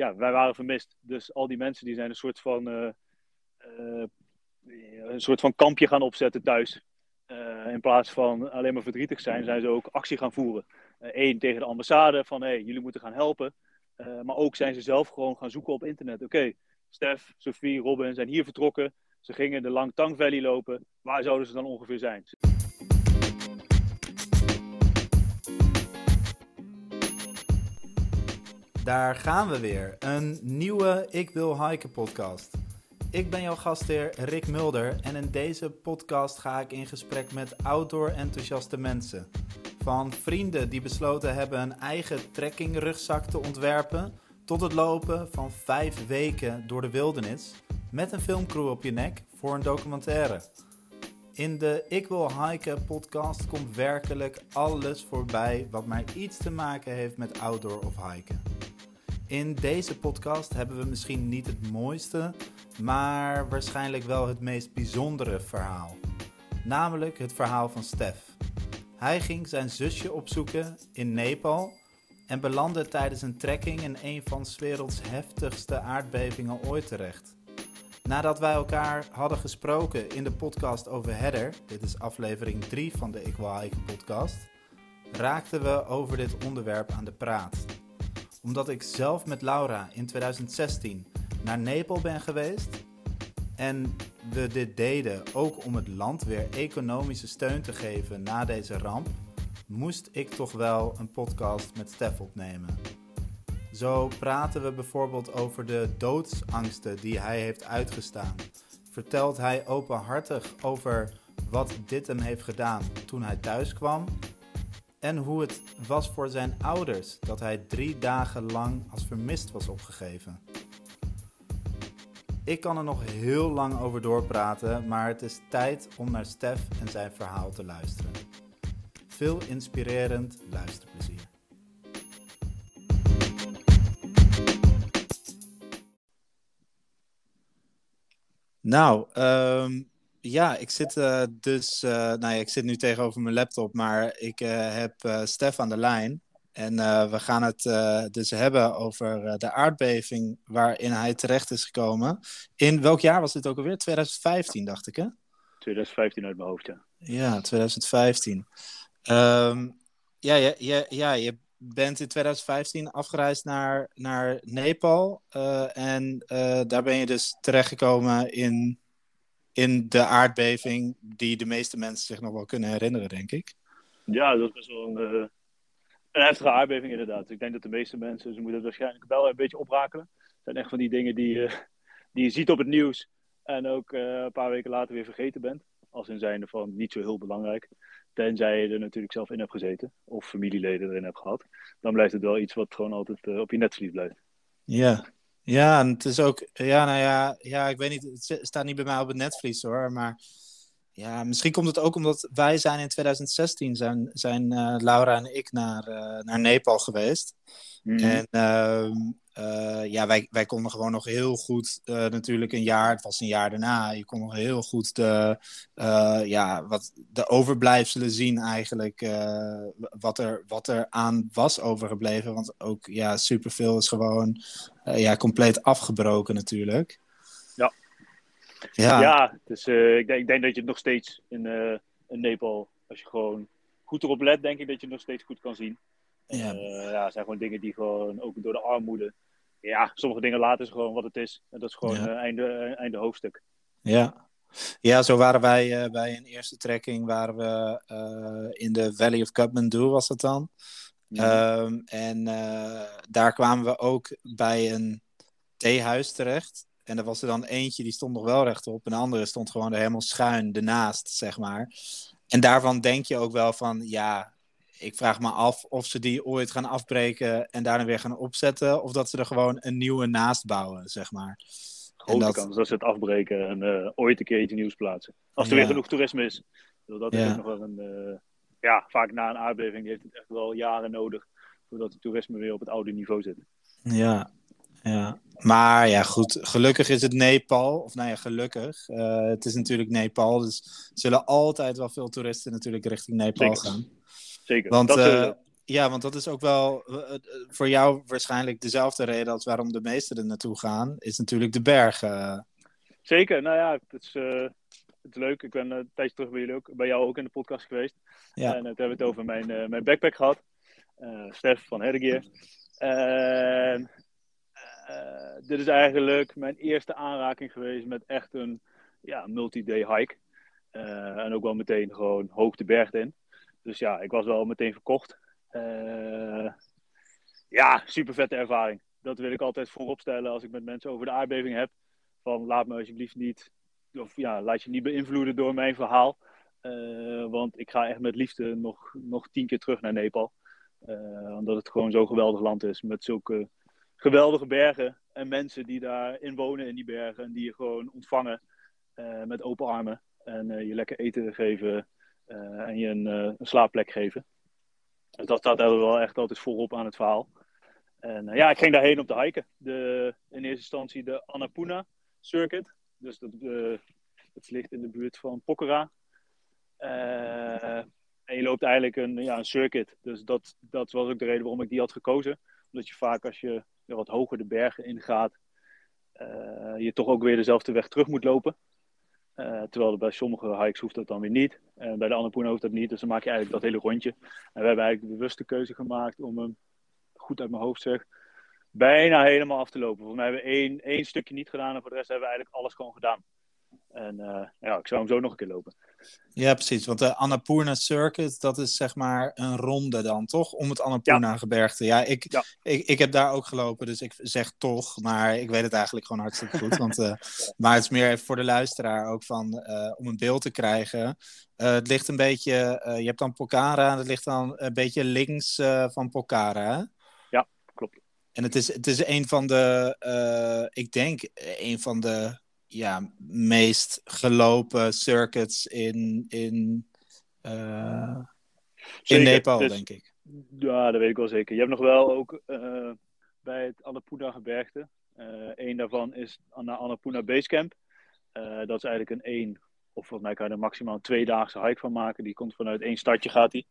ja, wij waren vermist. Dus al die mensen die zijn een soort van, een soort van kampje gaan opzetten thuis. in plaats van alleen maar verdrietig zijn, zijn ze ook actie gaan voeren. Eén tegen de ambassade van hé, hey, jullie moeten gaan helpen. maar ook zijn ze zelf gewoon gaan zoeken op internet. Oké, Stef, Sophie, Robin zijn hier vertrokken. Ze gingen de Langtang Valley lopen. Waar zouden ze dan ongeveer zijn? Daar gaan we weer. Een nieuwe Ik Wil Hiken podcast. Ik ben jouw gastheer Rick Mulder en in deze podcast ga ik in gesprek met outdoor enthousiaste mensen. Van vrienden die besloten hebben een eigen trekkingrugzak te ontwerpen, tot het lopen van vijf weken door de wildernis met een filmcrew op je nek voor een documentaire. In de Ik Wil Hiken podcast komt werkelijk alles voorbij wat maar iets te maken heeft met outdoor of hiken. In deze podcast hebben we misschien niet het mooiste, maar waarschijnlijk wel het meest bijzondere verhaal. Namelijk het verhaal van Stef. Hij ging zijn zusje opzoeken in Nepal en belandde tijdens een trekking in een van 's werelds heftigste aardbevingen ooit terecht. Nadat wij elkaar hadden gesproken in de podcast over Header, dit is aflevering 3 van de Ik Wil Hiken podcast, raakten we over dit onderwerp aan de praat. Omdat ik zelf met Laura in 2016 naar Nepal ben geweest en we dit deden ook om het land weer economische steun te geven na deze ramp, moest ik toch wel een podcast met Stef opnemen. Zo praten we bijvoorbeeld over de doodsangsten die hij heeft uitgestaan. Vertelt hij openhartig over wat dit hem heeft gedaan toen hij thuis kwam. En hoe het was voor zijn ouders dat hij drie dagen lang als vermist was opgegeven. Ik kan er nog heel lang over doorpraten, maar het is tijd om naar Stef en zijn verhaal te luisteren. Veel inspirerend luisterplezier. Nou, ehm, ja, ik zit uh, dus, uh, nou ja, ik zit nu tegenover mijn laptop, maar ik uh, heb Stef aan de lijn. En we gaan het dus hebben over de aardbeving waarin hij terecht is gekomen. In welk jaar was dit ook alweer? 2015, dacht ik, hè? 2015 uit mijn hoofd, ja. Ja, 2015. Um, ehm, ja, ja, ja, ja, je bent in 2015 afgereisd naar, naar Nepal. En daar ben je dus terechtgekomen in, in de aardbeving die de meeste mensen zich nog wel kunnen herinneren, denk ik. Ja, dat is wel een, uh, een heftige aardbeving inderdaad. Ik denk dat de meeste mensen, ze moeten het waarschijnlijk wel een beetje oprakelen. Het zijn echt van die dingen die, die je ziet op het nieuws en ook een paar weken later weer vergeten bent. Als in zijnde van niet zo heel belangrijk. Tenzij je er natuurlijk zelf in hebt gezeten. Of familieleden erin hebt gehad. Dan blijft het wel iets wat gewoon altijd op je netvlies blijft. Ja. Ja, en het is ook... Ja, nou ja, ja, ik weet niet. Het staat niet bij mij op het netvlies hoor. Maar ja, misschien komt het ook omdat wij zijn in 2016 zijn, zijn uh, Laura en ik naar, uh, naar Nepal geweest. Mm. En uh, uh, ja, wij, wij konden gewoon nog heel goed, natuurlijk een jaar, het was een jaar daarna, je kon nog heel goed de, ja, wat, de overblijfselen zien eigenlijk, wat, er, wat er aan was overgebleven. Want ook, ja, superveel is gewoon, ja, compleet afgebroken natuurlijk. Ja. Ja, ja dus ik, denk, ik denk dat je het nog steeds in, in Nepal, als je gewoon goed erop let, denk ik dat je het nog steeds goed kan zien. Ja. Uh, ja, zijn gewoon dingen die gewoon ook door de armoede. Ja, sommige dingen laten ze gewoon wat het is. En dat is gewoon ja. uh, einde, uh, einde hoofdstuk. Ja. Ja, zo waren wij bij een eerste trekking waren we in de Valley of Kathmandu was dat dan. Um, en daar kwamen we ook bij een theehuis terecht. En er was er dan eentje die stond nog wel rechtop. En de andere stond gewoon er helemaal schuin ernaast, zeg maar. En daarvan denk je ook wel van, ja, ik vraag me af of ze die ooit gaan afbreken en daarna weer gaan opzetten. Of dat ze er gewoon een nieuwe naast bouwen, zeg maar. Grote dat... kans dat ze het afbreken en uh, ooit een keer iets nieuws plaatsen. Als er ja. weer genoeg toerisme is. Dat is ja. nog wel een... Uh, ja, vaak na een aardbeving heeft het echt wel jaren nodig. Voordat het toerisme weer op het oude niveau zit. Ja, ja. Maar ja, goed. Gelukkig is het Nepal. Of nou ja, gelukkig. Uh, het is natuurlijk Nepal. Dus zullen altijd wel veel toeristen natuurlijk richting Nepal Zeker. gaan. Zeker. Want uh, ja, want dat is ook wel voor jou waarschijnlijk dezelfde reden als waarom de meesten er naartoe gaan, is natuurlijk de bergen. Zeker, nou ja, het is, het is leuk. Ik ben een tijdje terug bij, jullie ook, bij jou ook in de podcast geweest. Ja. En toen hebben we het over mijn, mijn backpack gehad. Stef van Herdegear. En dit is eigenlijk mijn eerste aanraking geweest met echt een ja, multi-day hike. Uh, en ook wel meteen gewoon hoog de berg in. Dus ja, ik was wel meteen verkocht. Uh, ja, super vette ervaring. Dat wil ik altijd voorop stellen als ik met mensen over de aardbeving heb. Van laat me alsjeblieft niet, of ja, laat je niet beïnvloeden door mijn verhaal. Uh, want ik ga echt met liefde nog, nog tien keer terug naar Nepal. omdat het gewoon zo'n geweldig land is. Met zulke geweldige bergen en mensen die daarin wonen in die bergen. En die je gewoon ontvangen met open armen. En je lekker eten geven en je een, een, slaapplek geven. Dus dat staat er wel echt altijd voorop aan het verhaal. En ja, ik ging daarheen op de hiken. De, in eerste instantie de Annapurna Circuit. Dus dat, dat ligt in de buurt van Pokhara. en je loopt eigenlijk een, ja, een circuit. Dus dat, dat was ook de reden waarom ik die had gekozen. Omdat je vaak als je wat hoger de bergen ingaat, je toch ook weer dezelfde weg terug moet lopen. Uh, terwijl bij sommige hikes hoeft dat dan weer niet. Uh, bij de Annapurna hoeft dat niet. Dus dan maak je eigenlijk dat hele rondje. En we hebben eigenlijk de bewuste keuze gemaakt om hem, goed uit mijn hoofd zeg, bijna helemaal af te lopen. Volgens mij hebben we één, één stukje niet gedaan. En voor de rest hebben we eigenlijk alles gewoon gedaan. En uh, ja, ik zou hem zo nog een keer lopen. Ja, precies. Want de Annapurna Circuit, dat is zeg maar een ronde dan, toch? Om het Annapurna-gebergte. Ja, ik, Ik, ik heb daar ook gelopen, dus ik zeg toch. Maar ik weet het eigenlijk gewoon hartstikke goed. want, uh, maar het is meer even voor de luisteraar ook van, uh, om een beeld te krijgen. het ligt een beetje, je hebt dan Pokhara, dat ligt dan een beetje links van Pokhara. En het is, het is een van de, ik denk, een van de ja, meest gelopen circuits in, in, uh, in Nepal, dus, denk ik. Ja, dat weet ik wel zeker. Je hebt nog wel ook uh, bij het Annapurna gebergte. Een daarvan is naar Annapurna Basecamp. dat is eigenlijk een één, of volgens mij kan je er maximaal een tweedaagse hike van maken. Die komt vanuit één stadje gaat die.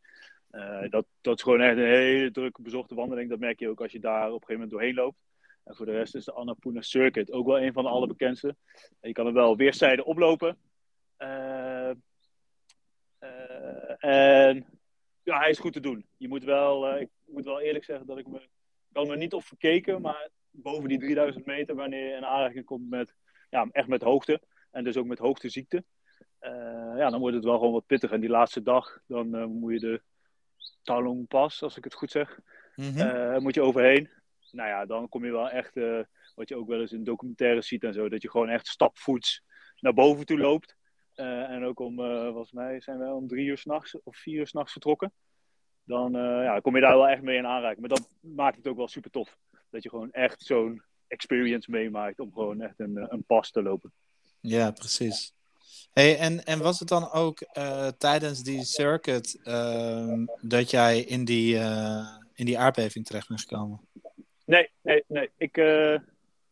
Dat, dat is gewoon echt een hele drukke bezochte wandeling. Dat merk je ook als je daar op een gegeven moment doorheen loopt. En voor de rest is de Annapurna Circuit ook wel een van de allerbekendste. Je kan hem wel weerszijden oplopen. Uh, uh, en ja, hij is goed te doen. Je moet wel, ik moet wel eerlijk zeggen dat ik me, kan me niet op verkeken, maar boven die 3000 meter, wanneer je in aanraking komt met, ja, echt met hoogte. En dus ook met hoogteziekte. ja, dan wordt het wel gewoon wat pittig. En die laatste dag, dan moet je de Talong Pass, als ik het goed zeg, mm -hmm. moet je overheen nou ja, dan kom je wel echt, uh, wat je ook wel eens in documentaires ziet en zo, dat je gewoon echt stapvoets naar boven toe loopt. Uh, en ook om, uh, volgens mij zijn we om drie uur s'nachts of vier uur s'nachts vertrokken. Dan ja, kom je daar wel echt mee in aanraking. Maar dat maakt het ook wel super tof. Dat je gewoon echt zo'n experience meemaakt om gewoon echt een, een pas te lopen. Ja, precies. Hey, en, en was het dan ook tijdens die circuit ehm, dat jij in die, in die aardbeving terecht bent gekomen? Nee, nee, nee. Ik, uh,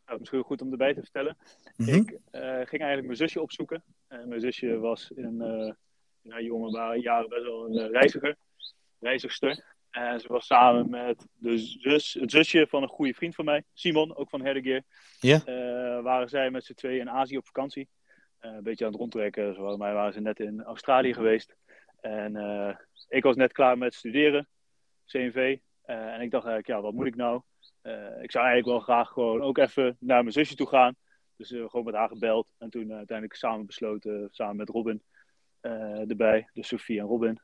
nou, misschien goed om erbij te vertellen. Mhm. Ik ging eigenlijk mijn zusje opzoeken. En mijn zusje was in, in haar jonge jaren best wel een reiziger, reizigster. En ze was samen met de zus, het zusje van een goede vriend van mij, Simon, ook van Herdegear. Ja. waren zij met z'n tweeën in Azië op vakantie. Een beetje aan het rondtrekken. Zoals mij waren ze net in Australië geweest. En ik was net klaar met studeren, CNV. en ik dacht eigenlijk, ja, wat moet ik nou? Ik zou eigenlijk wel graag gewoon ook even naar mijn zusje toe gaan. Dus gewoon met haar gebeld. En toen uiteindelijk samen besloten, samen met Robin erbij. Dus Sophie en Robin.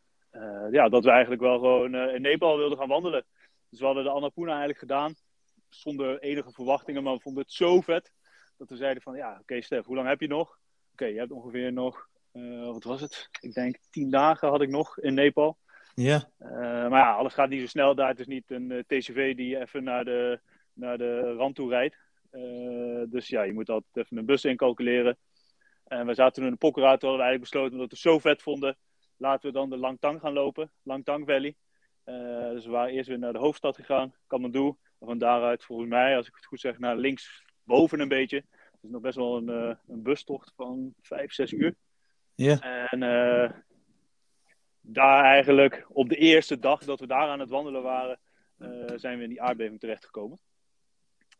ja, dat we eigenlijk wel gewoon in Nepal wilden gaan wandelen. Dus we hadden de Annapurna eigenlijk gedaan. Zonder enige verwachtingen, maar we vonden het zo vet. Dat we zeiden van, ja, oké okay, Stef, hoe lang heb je nog? Oké, okay, je hebt ongeveer nog, wat was het? Ik denk tien dagen had ik nog in Nepal. Ja. Uh, maar ja, alles gaat niet zo snel daar. Het is niet een eh, TCV die even naar de, naar de rand toe rijdt. Dus ja, je moet altijd even een bus incalculeren. En we zaten toen in de Pokhara, toen hadden we eigenlijk besloten, omdat we het zo vet vonden, laten we dan de Langtang gaan lopen, Langtang Valley. dus we waren eerst weer naar de hoofdstad gegaan, Kathmandu. En van daaruit, volgens mij, als ik het goed zeg, naar links boven een beetje. Dus nog best wel een, een bustocht van vijf, zes uur. Ja. En daar eigenlijk op de eerste dag dat we daar aan het wandelen waren, zijn we in die aardbeving terechtgekomen.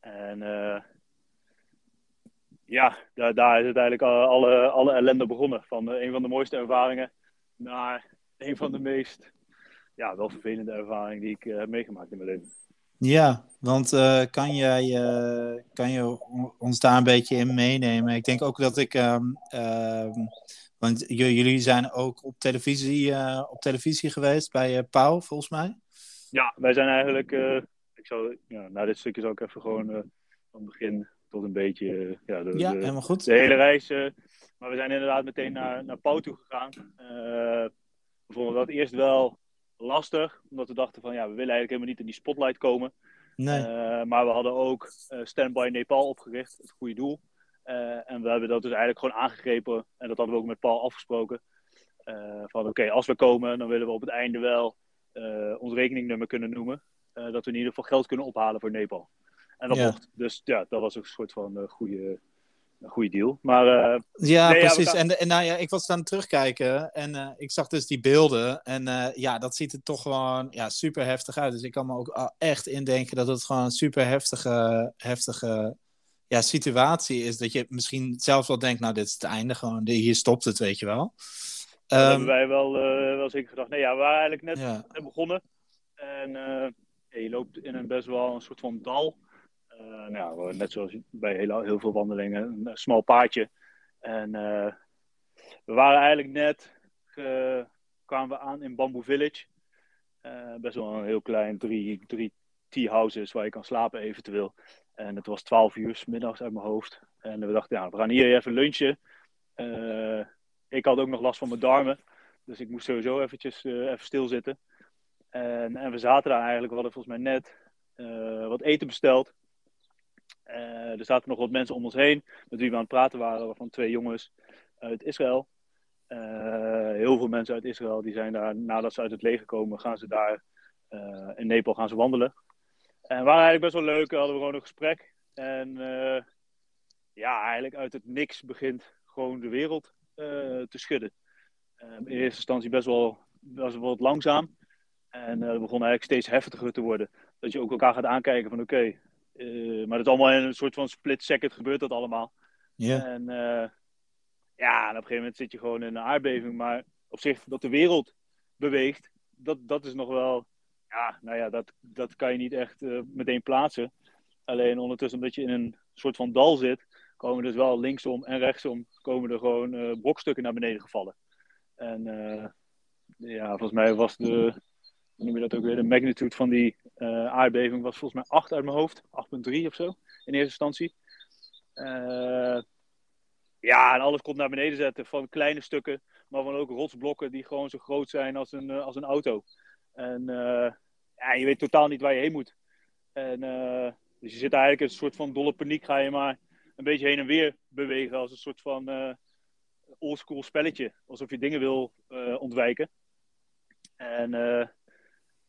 En ja, daar, daar, is uiteindelijk alle, alle ellende begonnen. Van een van de mooiste ervaringen naar een van de meest ja, wel vervelende ervaringen die ik heb meegemaakt in mijn leven. Ja, want uh, kan, jij, uh, kan je ons daar een beetje in meenemen? Ik denk ook dat ik. Um, um, want jullie zijn ook op televisie, uh, op televisie geweest bij Pauw, volgens mij. Ja, wij zijn eigenlijk. ik zou, ja, nou, dit stukje zou ik even gewoon van begin tot een beetje. ja, de, ja, helemaal goed. De hele reis. maar we zijn inderdaad meteen naar, naar Pauw toe gegaan. we vonden dat eerst wel lastig, omdat we dachten van ja, we willen eigenlijk helemaal niet in die spotlight komen. Nee. Uh, maar we hadden ook uh, Standby Nepal opgericht, het goede doel. Uh, en we hebben dat dus eigenlijk gewoon aangegrepen. En dat hadden we ook met Paul afgesproken. van oké, als we komen, dan willen we op het einde wel ons rekeningnummer kunnen noemen. dat we in ieder geval geld kunnen ophalen voor Nepal. En dat mocht. Dus ja, dat was ook een soort van goede, een goede deal. Maar, uh, ja, precies. En, en nou ja, ik was aan het terugkijken en uh, ik zag dus die beelden. En uh, ja, dat ziet er toch gewoon ja, super heftig uit. Dus ik kan me ook echt indenken dat het gewoon een super heftige, heftige ja, situatie is. Dat je misschien zelfs wel denkt, nou, dit is het einde. Gewoon, hier stopt het, weet je wel. Dat um, hebben wij wel, wel zeker gedacht. Nee, ja, we waren eigenlijk net, ja. net begonnen. En je loopt in een best wel een soort van dal. Uh, nou, net zoals bij heel, heel veel wandelingen, een smal paadje. En uh, we waren eigenlijk net, kwamen we aan in Bamboo Village. Eh, best wel een heel klein, drie, drie tea houses waar je kan slapen eventueel. En het was 12 uur middags uit mijn hoofd. En we dachten, ja, we gaan hier even lunchen. ik had ook nog last van mijn darmen. Dus ik moest sowieso eventjes even stilzitten. En, en we zaten daar eigenlijk, we hadden volgens mij net wat eten besteld. Uh, er zaten nog wat mensen om ons heen met wie we aan het praten waren, waarvan twee jongens uit Israël. Uh, heel veel mensen uit Israël die zijn daar, nadat ze uit het leger komen, gaan ze daar uh, in Nepal gaan ze wandelen. En waren eigenlijk best wel leuk, hadden we gewoon een gesprek. En ja, eigenlijk uit het niks begint gewoon de wereld te schudden. in eerste instantie best wel, best wel wat langzaam. En dat begon eigenlijk steeds heftiger te worden. Dat je ook elkaar gaat aankijken van oké, maar het is allemaal in een soort van split second gebeurt dat allemaal. Ja. En uh, ja, en op een gegeven moment zit je gewoon in een aardbeving. Maar op zich dat de wereld beweegt, dat, dat is nog wel. Ja, nou ja, dat, dat kan je niet echt uh, meteen plaatsen. Alleen ondertussen, omdat je in een soort van dal zit, komen dus wel linksom en rechtsom komen er gewoon brokstukken naar beneden gevallen. En ja, volgens mij was de, noem je dat ook weer, de magnitude van die uh, aardbeving was volgens mij 8 uit mijn hoofd, 8,3 of zo in eerste instantie. Uh, ja, en alles komt naar beneden zetten van kleine stukken, maar van ook rotsblokken die gewoon zo groot zijn als een, als een auto. En ja, je weet totaal niet waar je heen moet. En, dus je zit eigenlijk in een soort van dolle paniek, ga je maar een beetje heen en weer bewegen als een soort van oldschool spelletje. Alsof je dingen wil ontwijken. En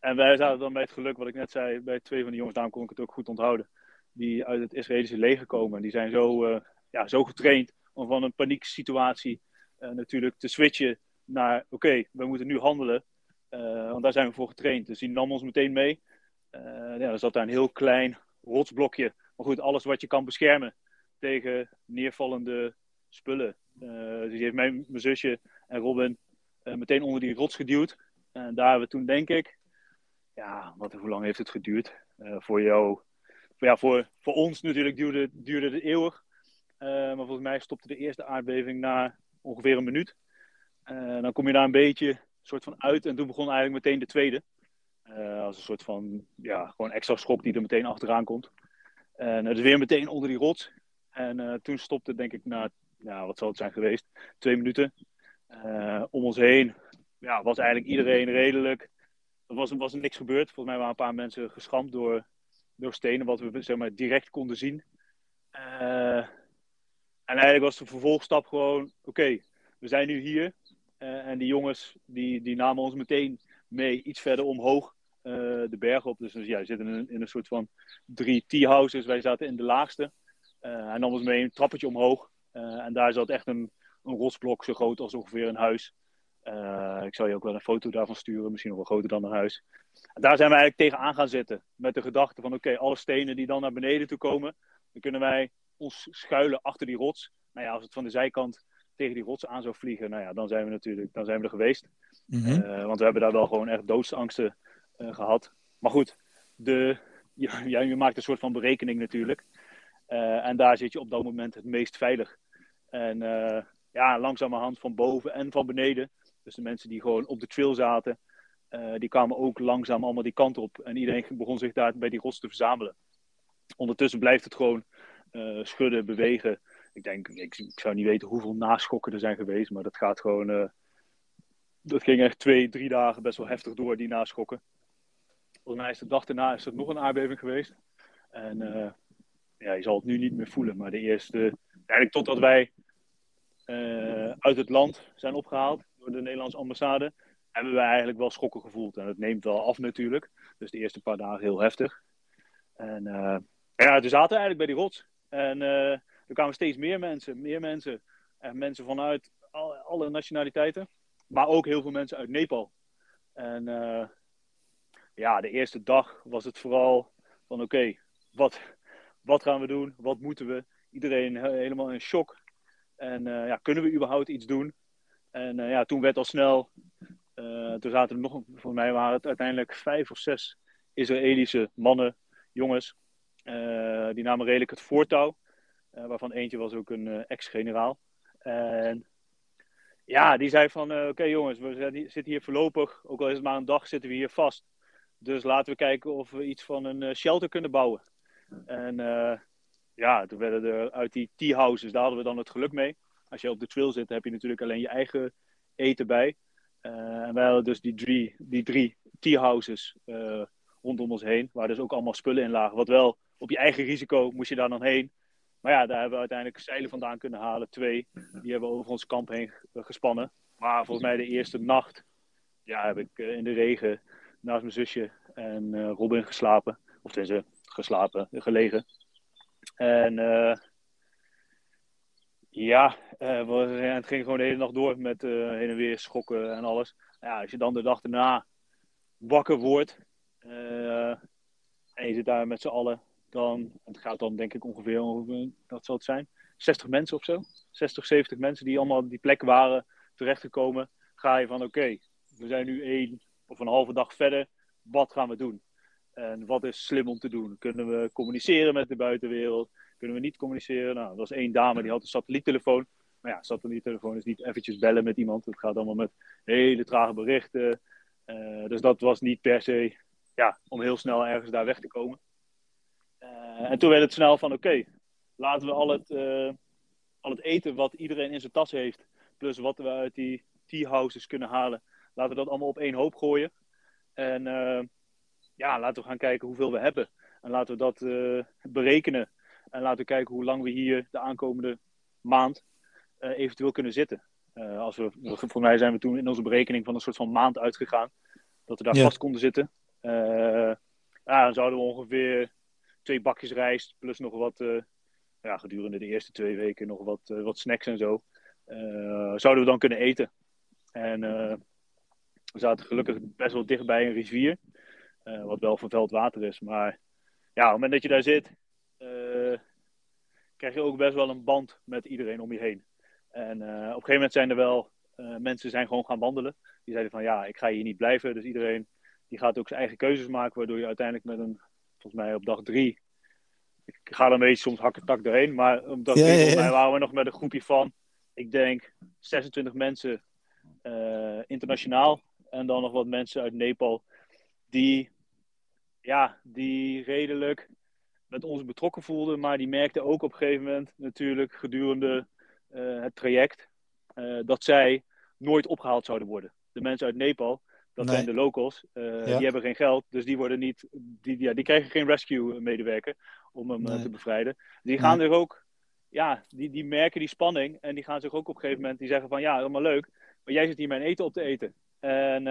en wij zaten dan bij het geluk, wat ik net zei, bij twee van de jongens, daarom kon ik het ook goed onthouden, die uit het Israëlische leger komen. Die zijn zo, uh, ja, zo getraind om van een panieksituatie uh, natuurlijk te switchen naar, oké, we moeten nu handelen, uh, want daar zijn we voor getraind. Dus die nam ons meteen mee. ja, er zat daar een heel klein rotsblokje. Maar goed, alles wat je kan beschermen tegen neervallende spullen. dus die heeft mijn, mijn zusje en Robin meteen onder die rots geduwd. En daar hebben we toen, denk ik, ja, wat, hoe lang heeft het geduurd? Uh, voor jou, voor, ja, voor, voor ons natuurlijk duurde, duurde het eeuwig. Uh, maar volgens mij stopte de eerste aardbeving na ongeveer een minuut. Uh, dan kom je daar een beetje soort van uit en toen begon eigenlijk meteen de tweede. als een soort van, ja, gewoon extra schok die er meteen achteraan komt. En het is weer meteen onder die rots. En toen stopte denk ik na, ja, wat zal het zijn geweest, twee minuten. om ons heen ja, was eigenlijk iedereen redelijk er was, was er niks gebeurd. Volgens mij waren een paar mensen geschampt door, door stenen, wat we zeg maar, direct konden zien. Uh, en eigenlijk was de vervolgstap gewoon: oké, we zijn nu hier. Uh, en die jongens die, die namen ons meteen mee iets verder omhoog uh, de berg op. Dus, dus ja, we zitten in een, in een soort van drie tea-houses. Wij zaten in de laagste. hij nam ons mee een trappetje omhoog. en daar zat echt een, een rotsblok zo groot als ongeveer een huis. Ik zal je ook wel een foto daarvan sturen, misschien nog wel groter dan naar huis. En daar zijn we eigenlijk tegenaan gaan zitten. Met de gedachte van oké, alle stenen die dan naar beneden toe komen, dan kunnen wij ons schuilen achter die rots. Nou ja, als het van de zijkant tegen die rots aan zou vliegen, nou ja, dan zijn we natuurlijk dan zijn we er geweest. Mhm. Eh, want we hebben daar wel gewoon echt doodsangsten uh, gehad. Maar goed, de, ja, je maakt een soort van berekening natuurlijk. Uh, en daar zit je op dat moment het meest veilig. En ja, langzamerhand van boven en van beneden. Dus de mensen die gewoon op de trail zaten, die kwamen ook langzaam allemaal die kant op. En iedereen begon zich daar bij die rots te verzamelen. Ondertussen blijft het gewoon schudden, bewegen. Ik denk, ik, ik, zou niet weten hoeveel naschokken er zijn geweest, maar dat gaat gewoon. Uh, dat ging echt twee, drie dagen best wel heftig door, die naschokken. Volgens is de dag daarna is er nog een aardbeving geweest. En ja, je zal het nu niet meer voelen, maar de eerste. Eigenlijk totdat wij uit het land zijn opgehaald de Nederlandse ambassade, hebben wij eigenlijk wel schokken gevoeld. En het neemt wel af natuurlijk. Dus de eerste paar dagen heel heftig. En ja, toen zaten we eigenlijk bij die rots. En er kwamen steeds meer mensen, meer mensen. En mensen vanuit alle, nationaliteiten. Maar ook heel veel mensen uit Nepal. En uh, ja, de eerste dag was het vooral van oké, wat, wat gaan we doen? Wat moeten we? Iedereen helemaal in shock. En ja, kunnen we überhaupt iets doen? En uh, ja, toen werd al snel, toen zaten er nog, voor mij waren het uiteindelijk vijf of zes Israëlische mannen, jongens. die namen redelijk het voortouw. Waarvan eentje was ook een ex-generaal. En ja, die zei van, oké jongens, we zitten hier voorlopig, ook al is het maar een dag, zitten we hier vast. Dus laten we kijken of we iets van een shelter kunnen bouwen. En ja, toen werden er uit die tea houses, daar hadden we dan het geluk mee. Als je op de trail zit, heb je natuurlijk alleen je eigen eten bij. en wij hadden dus die drie, die drie tea houses rondom ons heen, waar dus ook allemaal spullen in lagen. Wat wel, op je eigen risico moest je daar dan heen. Maar ja, daar hebben we uiteindelijk zeilen vandaan kunnen halen. Twee, die hebben we over ons kamp heen gespannen. Maar volgens mij de eerste nacht ja, heb ik eh, in de regen naast mijn zusje en Robin geslapen. Of tenminste, geslapen, gelegen. En ja, het ging gewoon de hele nacht door met heen en weer schokken en alles. Ja, als je dan de dag daarna wakker wordt en je zit daar met z'n allen dan, het gaat dan denk ik ongeveer, dat zal het zijn, 60 mensen of zo. 60, 70 mensen die allemaal op die plek waren terechtgekomen. Ga je van oké, we zijn nu één of een halve dag verder. Wat gaan we doen? En wat is slim om te doen? Kunnen we communiceren met de buitenwereld? Kunnen we niet communiceren? Nou, er was één dame die had een satelliettelefoon. Maar ja, satelliettelefoon is niet eventjes bellen met iemand. Het gaat allemaal met hele trage berichten. Uh, dus dat was niet per se ja, om heel snel ergens daar weg te komen. Eh, en toen werd het snel van oké, laten we al het, eh, al het eten wat iedereen in zijn tas heeft, plus wat we uit die tea houses kunnen halen, laten we dat allemaal op één hoop gooien. En eh, ja, laten we gaan kijken hoeveel we hebben. En laten we dat berekenen. En laten we kijken hoe lang we hier de aankomende maand eventueel kunnen zitten. als we, voor mij zijn we toen in onze berekening van een soort van maand uitgegaan. Dat we daar vast konden zitten. ja, dan zouden we ongeveer twee bakjes rijst, plus nog wat, uh, ja, gedurende de eerste twee weken nog wat, uh, wat snacks en zo. Uh, zouden we dan kunnen eten. En we zaten gelukkig best wel dichtbij een rivier, wat wel vervuild water is. Maar ja, op het moment dat je daar zit, krijg je ook best wel een band met iedereen om je heen. En op een gegeven moment zijn er wel mensen zijn gewoon gaan wandelen. Die zeiden van ja, ik ga hier niet blijven. Dus iedereen die gaat ook zijn eigen keuzes maken, waardoor je uiteindelijk met een volgens mij op dag drie. Ik ga er een beetje soms hakken tak doorheen. Maar op dag drie volgens mij waren we nog met een groepje van, ik denk, 26 mensen uh, internationaal. En dan nog wat mensen uit Nepal. Die, ja, die redelijk met ons betrokken voelden. Maar die merkten ook op een gegeven moment natuurlijk gedurende uh, het traject. Uh, dat zij nooit opgehaald zouden worden. De mensen uit Nepal dat zijn de locals. Uh, Die hebben geen geld, dus die, worden niet, die, ja, die krijgen geen rescue-medewerker om hem te bevrijden. Die gaan er ook, ja, die, die merken die spanning en die gaan zich ook op een gegeven moment, die zeggen van ja, allemaal leuk, maar jij zit hier mijn eten op te eten. En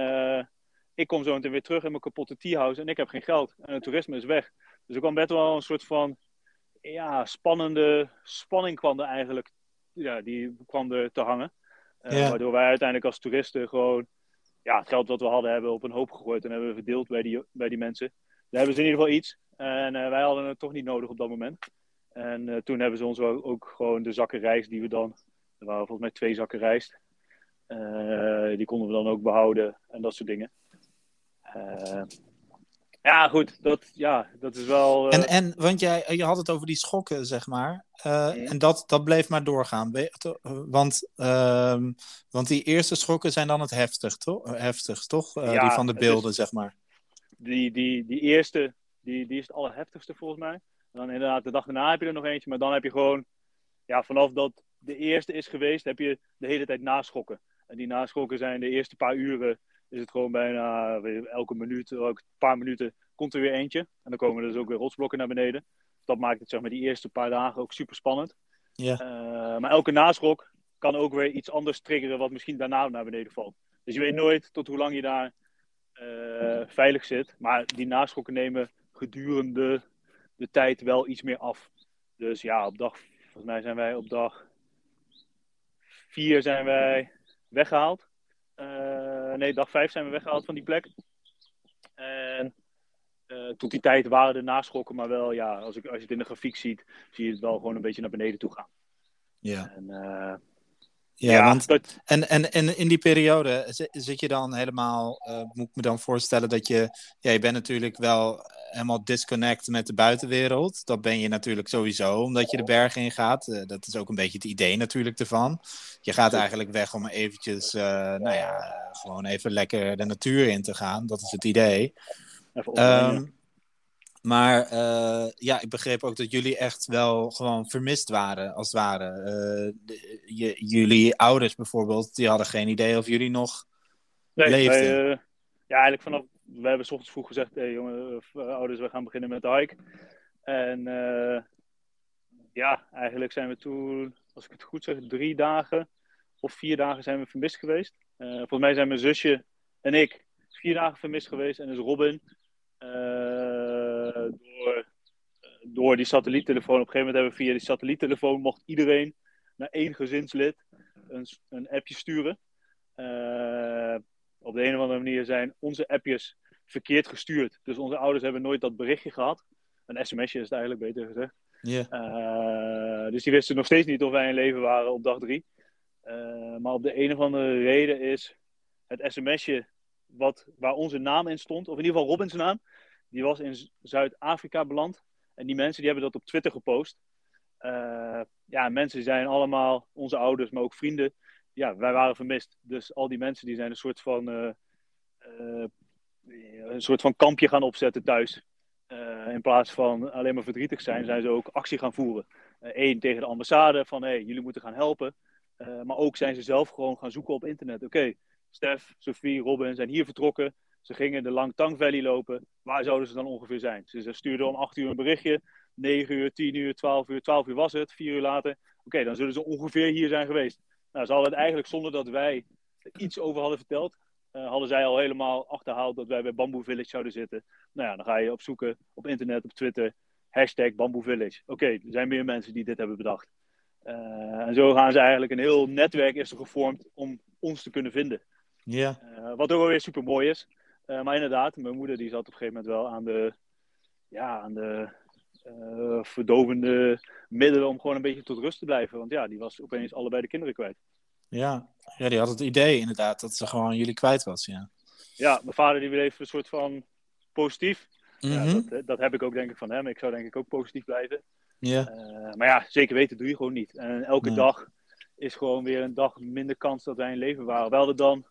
ik kom zo meteen weer terug in mijn kapotte teahouse en ik heb geen geld. En het toerisme is weg. Dus er kwam best wel een soort van, ja, spannende spanning kwam er eigenlijk, ja, die kwam er te hangen. Ja. Waardoor wij uiteindelijk als toeristen gewoon ja, het geld wat we hadden hebben op een hoop gegooid en hebben we verdeeld bij die, bij die mensen. Daar hebben ze in ieder geval iets. En eh, wij hadden het toch niet nodig op dat moment. En eh, toen hebben ze ons ook, ook gewoon de zakken rijst die we dan, er waren volgens mij twee zakken rijst. Eh, die konden we dan ook behouden en dat soort dingen. Eh, ja, goed, dat, ja, dat is wel. eh, En, en, want jij, je had het over die schokken, zeg maar. Eh. En dat, dat bleef maar doorgaan. Want, ehm, want die eerste schokken zijn dan het heftig, toch? Heftig, toch? Eh, Ja, die van de is- beelden, zeg maar. die, die, die eerste, die, die is het allerheftigste volgens mij. En dan inderdaad, de dag daarna heb je er nog eentje. Maar dan heb je gewoon, ja, vanaf dat de eerste is geweest, heb je de hele tijd naschokken. En die naschokken zijn de eerste paar uren, is het gewoon bijna elke minuut, elke paar minuten komt er weer eentje. En dan komen er dus ook weer rotsblokken naar beneden. Dat maakt het zeg maar die eerste paar dagen ook super spannend. Ja. Eh, maar elke naschok kan ook weer iets anders triggeren wat misschien daarna naar beneden valt. Dus je weet nooit tot hoe lang je daar eh, veilig zit. Maar die naschokken nemen gedurende de tijd wel iets meer af. Dus ja, op dag, volgens mij zijn wij op dag vier zijn wij weggehaald. Eh, nee, dag vijf zijn we weggehaald van die plek. En eh, tot die tijd waren de naschokken, maar wel, ja, als, ik, als je het in de grafiek ziet, zie je het wel gewoon een beetje naar beneden toe gaan. Ja, En, ja, want dat, En, en, en in die periode zi- zit je dan helemaal, eh, moet ik me dan voorstellen dat je, ja, je bent natuurlijk wel helemaal disconnect met de buitenwereld. Dat ben je natuurlijk sowieso, omdat je de bergen in gaat. Eh, dat is ook een beetje het idee natuurlijk ervan. Je gaat eigenlijk weg om eventjes, eh, nou ja, gewoon even lekker de natuur in te gaan. Dat is het idee. even. Maar eh, ja, ik begreep ook dat jullie echt wel gewoon vermist waren, als het ware. Eh, de- je, jullie ouders bijvoorbeeld, die hadden geen idee of jullie nog... Nee, leefde. wij, eh, ja, eigenlijk vanaf. We hebben s ochtends vroeg gezegd: hé hey, jongen, ouders, we gaan beginnen met de hike. En ja, eigenlijk zijn we toen, als ik het goed zeg, drie dagen of vier dagen zijn we vermist geweest. Volgens mij zijn mijn zusje en ik vier dagen vermist geweest. En is Robin door, door die satelliettelefoon. Op een gegeven moment hebben we via die satelliettelefoon mocht iedereen naar één gezinslid een, een appje sturen. Eh, op de een of andere manier zijn onze appjes verkeerd gestuurd. Dus onze ouders hebben nooit dat berichtje gehad. Een sms'je is het eigenlijk beter gezegd. Ja, Eh, dus die wisten nog steeds niet of wij in leven waren op dag drie. Eh, maar op de een of andere reden is het sms'je wat, waar onze naam in stond, of in ieder geval Robins naam, die was in Zuid-Afrika beland. En die mensen die hebben dat op Twitter gepost. Eh, ja, mensen zijn allemaal onze ouders, maar ook vrienden. Ja, wij waren vermist. Dus al die mensen die zijn een soort van, eh, eh, een soort van kampje gaan opzetten thuis. In plaats van alleen maar verdrietig zijn, zijn ze ook actie gaan voeren. Eén tegen de ambassade van hey, jullie moeten gaan helpen. Maar ook zijn ze zelf gewoon gaan zoeken op internet. Oké, Stef, Sophie, Robin zijn hier vertrokken. Ze gingen de Langtang Valley lopen. Waar zouden ze dan ongeveer zijn? Ze ze stuurden om 8 uur een berichtje. 9 uur, 10 uur, 12 uur. 12 uur was het. 4 uur later. Oké, dan zullen ze ongeveer hier zijn geweest. Nou, ze hadden het eigenlijk zonder dat wij er iets over hadden verteld. eh, hadden zij al helemaal achterhaald dat wij bij Bamboo Village zouden zitten. Nou ja, dan ga je opzoeken op internet, op Twitter. Hashtag Bamboo Village. Oké, er zijn meer mensen die dit hebben bedacht. Eh, en zo gaan ze eigenlijk een heel netwerk is er gevormd om ons te kunnen vinden. ja, Eh, wat ook wel weer super mooi is. Eh, maar inderdaad, mijn moeder die zat op een gegeven moment wel aan de, ja, aan de eh, verdovende middelen om gewoon een beetje tot rust te blijven. Want ja, die was opeens allebei de kinderen kwijt. ja. Ja, die had het idee inderdaad dat ze gewoon jullie kwijt was, ja. Ja, mijn vader die bleef een soort van positief. Ja, Mhm. dat, dat heb ik ook denk ik van hem. Ik zou denk ik ook positief blijven. Ja, Eh, maar ja, zeker weten doe je gewoon niet. En elke Nee. dag is gewoon weer een dag minder kans dat wij in leven waren. Wel hadden dan,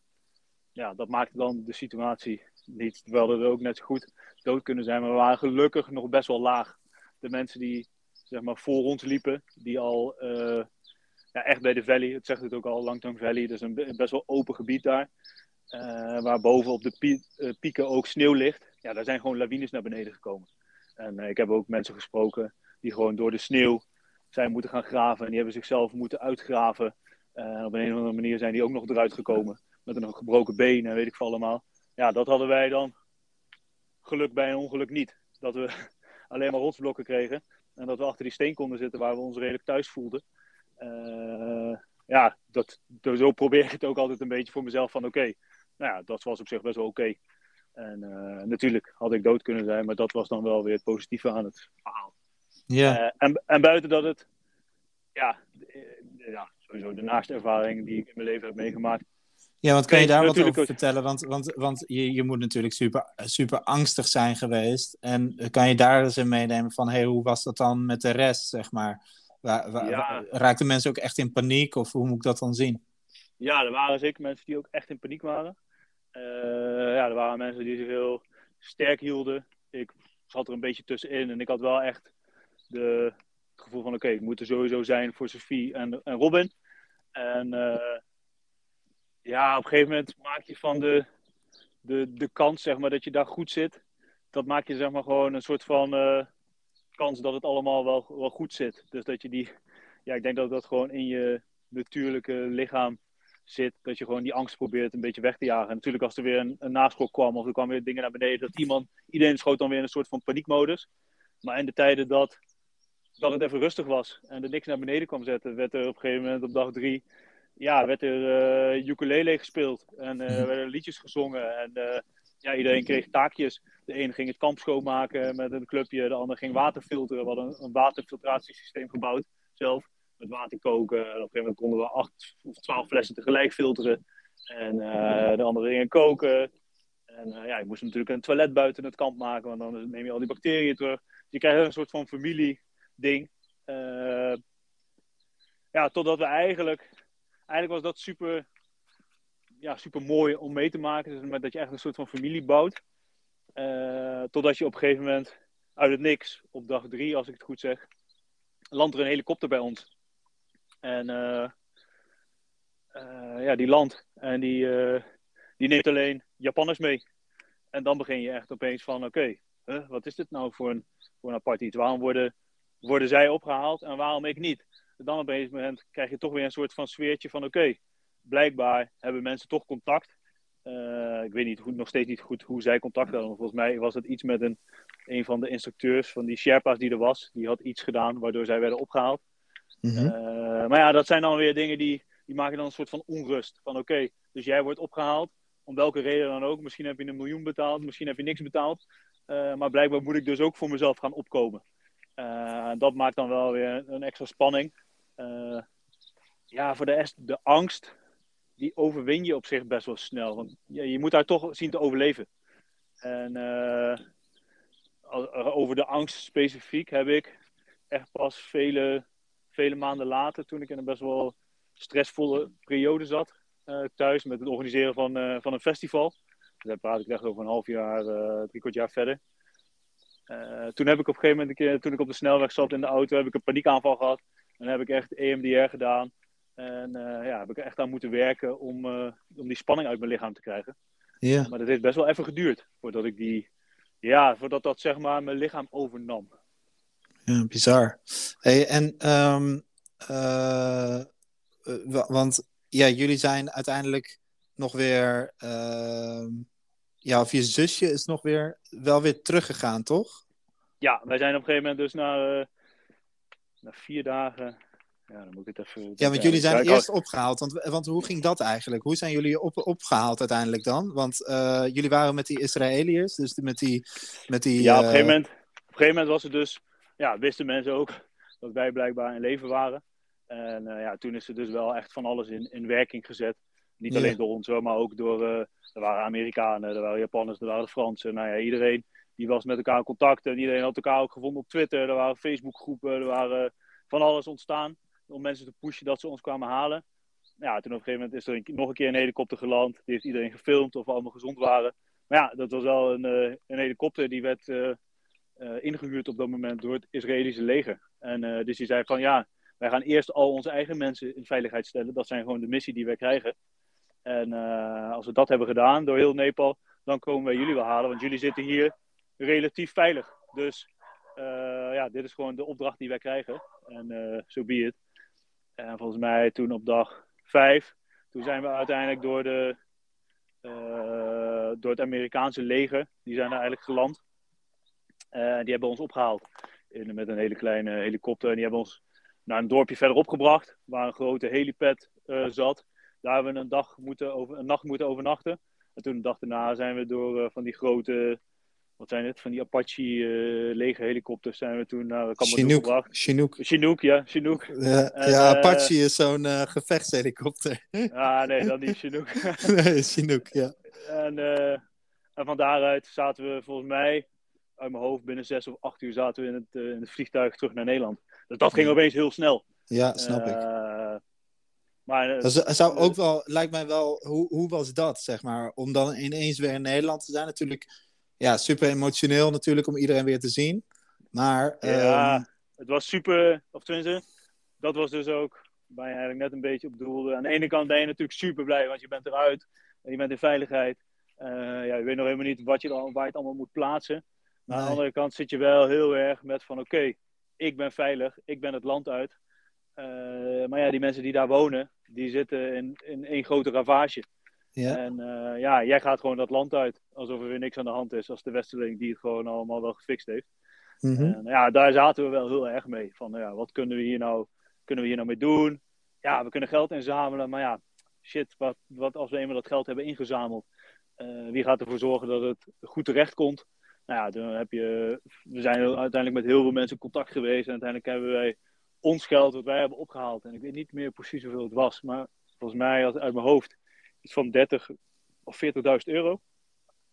ja, dat maakte dan de situatie niet. Terwijl er ook net zo goed dood kunnen zijn. Maar we waren gelukkig nog best wel laag. De mensen die zeg maar voor ons liepen, die al eh, ja, echt bij de valley, het zegt het ook al, Langtang Valley, dus een be- best wel open gebied daar. eh, waar boven op de eh, pieken ook sneeuw ligt. Ja, daar zijn gewoon lawines naar beneden gekomen. En ik heb ook mensen gesproken die gewoon door de sneeuw zijn moeten gaan graven. En die hebben zichzelf moeten uitgraven. Op een of andere manier zijn die ook nog eruit gekomen. Met een gebroken been en weet ik veel allemaal. Ja, dat hadden wij dan geluk bij een ongeluk niet. Dat we alleen maar rotsblokken kregen. En dat we achter die steen konden zitten waar we ons redelijk thuis voelden. Eh, ja, dat, zo probeer ik het ook altijd een beetje voor mezelf van oké, nou ja, dat was op zich best wel oké. En natuurlijk had ik dood kunnen zijn, maar dat was dan wel weer het positieve aan het verhaal. Ja. en, en buiten dat het, ja, ja, sowieso de naaste ervaring die ik in mijn leven heb meegemaakt. Ja, want kan je daar wat over vertellen? Want, want, want je, je moet natuurlijk super, super angstig zijn geweest. En kan je daar eens in meenemen van, hey, hoe was dat dan met de rest, zeg maar? Waar, waar, Raakten mensen ook echt in paniek of hoe moet ik dat dan zien? Ja, er waren zeker mensen die ook echt in paniek waren. Uh, ja, er waren mensen die zich heel sterk hielden. Ik zat er een beetje tussenin en ik had wel echt de, het gevoel van: oké, ik moet er sowieso zijn voor Sophie en, en Robin. En uh, ja, op een gegeven moment maak je van de, de, de kans zeg maar, dat je daar goed zit. Dat maak je zeg maar, gewoon een soort van uh, kans dat het allemaal wel, wel goed zit. Dus dat je die, ja, ik denk dat dat gewoon in je natuurlijke lichaam zit. Dat je gewoon die angst probeert een beetje weg te jagen. En natuurlijk als er weer een, een naschok kwam of er kwamen weer dingen naar beneden. Dat iemand, iedereen schoot dan weer in een soort van paniekmodus. Maar in de tijden dat, dat het even rustig was en er niks naar beneden kwam zetten, werd er op een gegeven moment op dag drie ja, werd er uh, ukulele gespeeld en uh, werden liedjes gezongen. En uh, ja, iedereen kreeg taakjes. De een ging het kamp schoonmaken met een clubje, de ander ging water filteren. We hadden een, waterfiltratiesysteem gebouwd zelf. Met water koken. En op een gegeven moment konden we acht of twaalf flessen tegelijk filteren. En de andere gingen koken. En ja, ik moest natuurlijk een toilet buiten het kamp maken, want dan neem je al die bacteriën terug. Dus je krijgt een soort van familie-ding. ja, totdat we eigenlijk eigenlijk was dat super, ja, super mooi om mee te maken. Dus dat je echt een soort van familie bouwt. Uh, totdat je op een gegeven moment uit het niks, op dag drie, als ik het goed zeg, landt er een helikopter bij ons. En uh, uh, ja, die landt en die, die neemt alleen Japanners mee. En dan begin je echt opeens van: oké, wat is dit nou voor een, voor een apart? Waarom worden, worden zij opgehaald en waarom ik niet? Dan op een moment krijg je toch weer een soort van sfeertje van oké, blijkbaar hebben mensen toch contact. Uh, ik weet niet, goed, nog steeds niet goed hoe zij contact hadden. Volgens mij was het iets met een, een van de instructeurs van die Sherpa's die er was. Die had iets gedaan waardoor zij werden opgehaald. Mm -hmm. maar ja, dat zijn dan weer dingen die, die maken dan een soort van onrust. Van oké, dus jij wordt opgehaald. Om welke reden dan ook. Misschien heb je een miljoen betaald, misschien heb je niks betaald. Uh, maar blijkbaar moet ik dus ook voor mezelf gaan opkomen. Dat maakt dan wel weer een extra spanning. Uh, ja, voor de de angst, die overwin je op zich best wel snel. Want ja, je moet daar toch zien te overleven. En uh, over de angst specifiek heb ik echt pas vele, vele maanden later, toen ik in een best wel stressvolle periode zat, thuis met het organiseren van, van een festival. Daar praat ik echt over een half jaar, drie kwart jaar verder. toen heb ik op een gegeven moment, toen ik op de snelweg zat in de auto, heb ik een paniekaanval gehad. En heb ik echt EMDR gedaan. En uh, ja, heb ik echt aan moeten werken om, uh, om die spanning uit mijn lichaam te krijgen. Ja. Maar dat heeft best wel even geduurd voordat ik die, ja, voordat dat zeg maar mijn lichaam overnam. Ja, bizar. Hey, en, um, uh, want ja, jullie zijn uiteindelijk nog weer, ehm, ja, of je zusje is nog weer, wel weer teruggegaan, toch? Ja, wij zijn op een gegeven moment dus naar na vier dagen. Ja, dan moet ik het even. Ja, want jullie zijn eerst opgehaald. Want, want hoe ging dat eigenlijk? Hoe zijn jullie op, opgehaald uiteindelijk dan? Want uh, jullie waren met die Israëliërs, dus met die. Met die ja, op een, gegeven moment, op een gegeven moment was het dus. Ja, wisten mensen ook dat wij blijkbaar in leven waren. En uh, ja, toen is er dus wel echt van alles in, in werking gezet. Niet alleen door ons, maar ook door. Uh, er waren Amerikanen, er waren Japanners, er waren Fransen. Nou ja, iedereen die was met elkaar in contact. En iedereen had elkaar ook gevonden op Twitter. Er waren Facebookgroepen, er waren van alles ontstaan. Om mensen te pushen dat ze ons kwamen halen. Ja, toen op een gegeven moment is er nog een keer een helikopter geland. Die heeft iedereen gefilmd of we allemaal gezond waren. Maar ja, dat was wel een, uh, een helikopter die werd uh, ingehuurd op dat moment door het Israëlische leger. En dus die zei van ja, wij gaan eerst al onze eigen mensen in veiligheid stellen. Dat zijn gewoon de missie die wij krijgen. En als we dat hebben gedaan door heel Nepal, dan komen wij jullie wel halen. Want jullie zitten hier relatief veilig. Dus uh, ja, dit is gewoon de opdracht die wij krijgen. En zo uh, so be. En volgens mij toen op dag vijf, toen zijn we uiteindelijk door, de, uh, door het Amerikaanse leger, die zijn er eigenlijk geland. die hebben ons opgehaald in, met een hele kleine helikopter. En die hebben ons naar een dorpje verderop gebracht, waar een grote helipad zat. Daar hebben we een, dag moeten over, een nacht moeten overnachten. En toen de dag daarna zijn we door van die grote wat zijn het, van die Apache uh, lege helikopters zijn we toen naar Kamerun gebracht. Chinook. Chinook, ja, Chinook. Ja, en, ja uh, Apache is zo'n uh, gevechtshelikopter. Ah, nee, dat niet Chinook. nee, Chinook, ja. En, en van daaruit zaten we volgens mij, uit mijn hoofd, binnen zes of acht uur zaten we in het, in het vliegtuig terug naar Nederland. Dus dat ging opeens heel snel. Ja, snap ik. Maar, dat zou ook wel, lijkt mij wel, hoe, hoe was dat, zeg maar, om dan ineens weer in Nederland te zijn? Natuurlijk ja, super emotioneel natuurlijk om iedereen weer te zien. Maar. Ja, ehm, het was super. Of tenminste, dat was dus ook waar je eigenlijk net een beetje op doelde. Aan de ene kant ben je natuurlijk super blij, want je bent eruit. En je bent in veiligheid. Uh, ja, je weet nog helemaal niet wat je dan, waar je het allemaal moet plaatsen. Maar aan de andere kant zit je wel heel erg met van oké, ik ben veilig, ik ben het land uit. Uh, maar ja, die mensen die daar wonen, die zitten in, in één grote ravage. Ja. En uh, ja, jij gaat gewoon dat land uit. Alsof er weer niks aan de hand is. Als de Westerling die het gewoon allemaal wel gefixt heeft. Mm -hmm. En ja, daar zaten we wel heel erg mee. Van ja, wat kunnen we hier nou, kunnen we hier nou mee doen? Ja, we kunnen geld inzamelen. Maar ja, shit, wat, wat als we eenmaal dat geld hebben ingezameld? Uh, wie gaat ervoor zorgen dat het goed terecht komt? Nou ja, dan heb je, we zijn uiteindelijk met heel veel mensen in contact geweest. En uiteindelijk hebben wij ons geld wat wij hebben opgehaald. En ik weet niet meer precies hoeveel het was. Maar volgens mij uit mijn hoofd iets van 30 of 40.000 euro.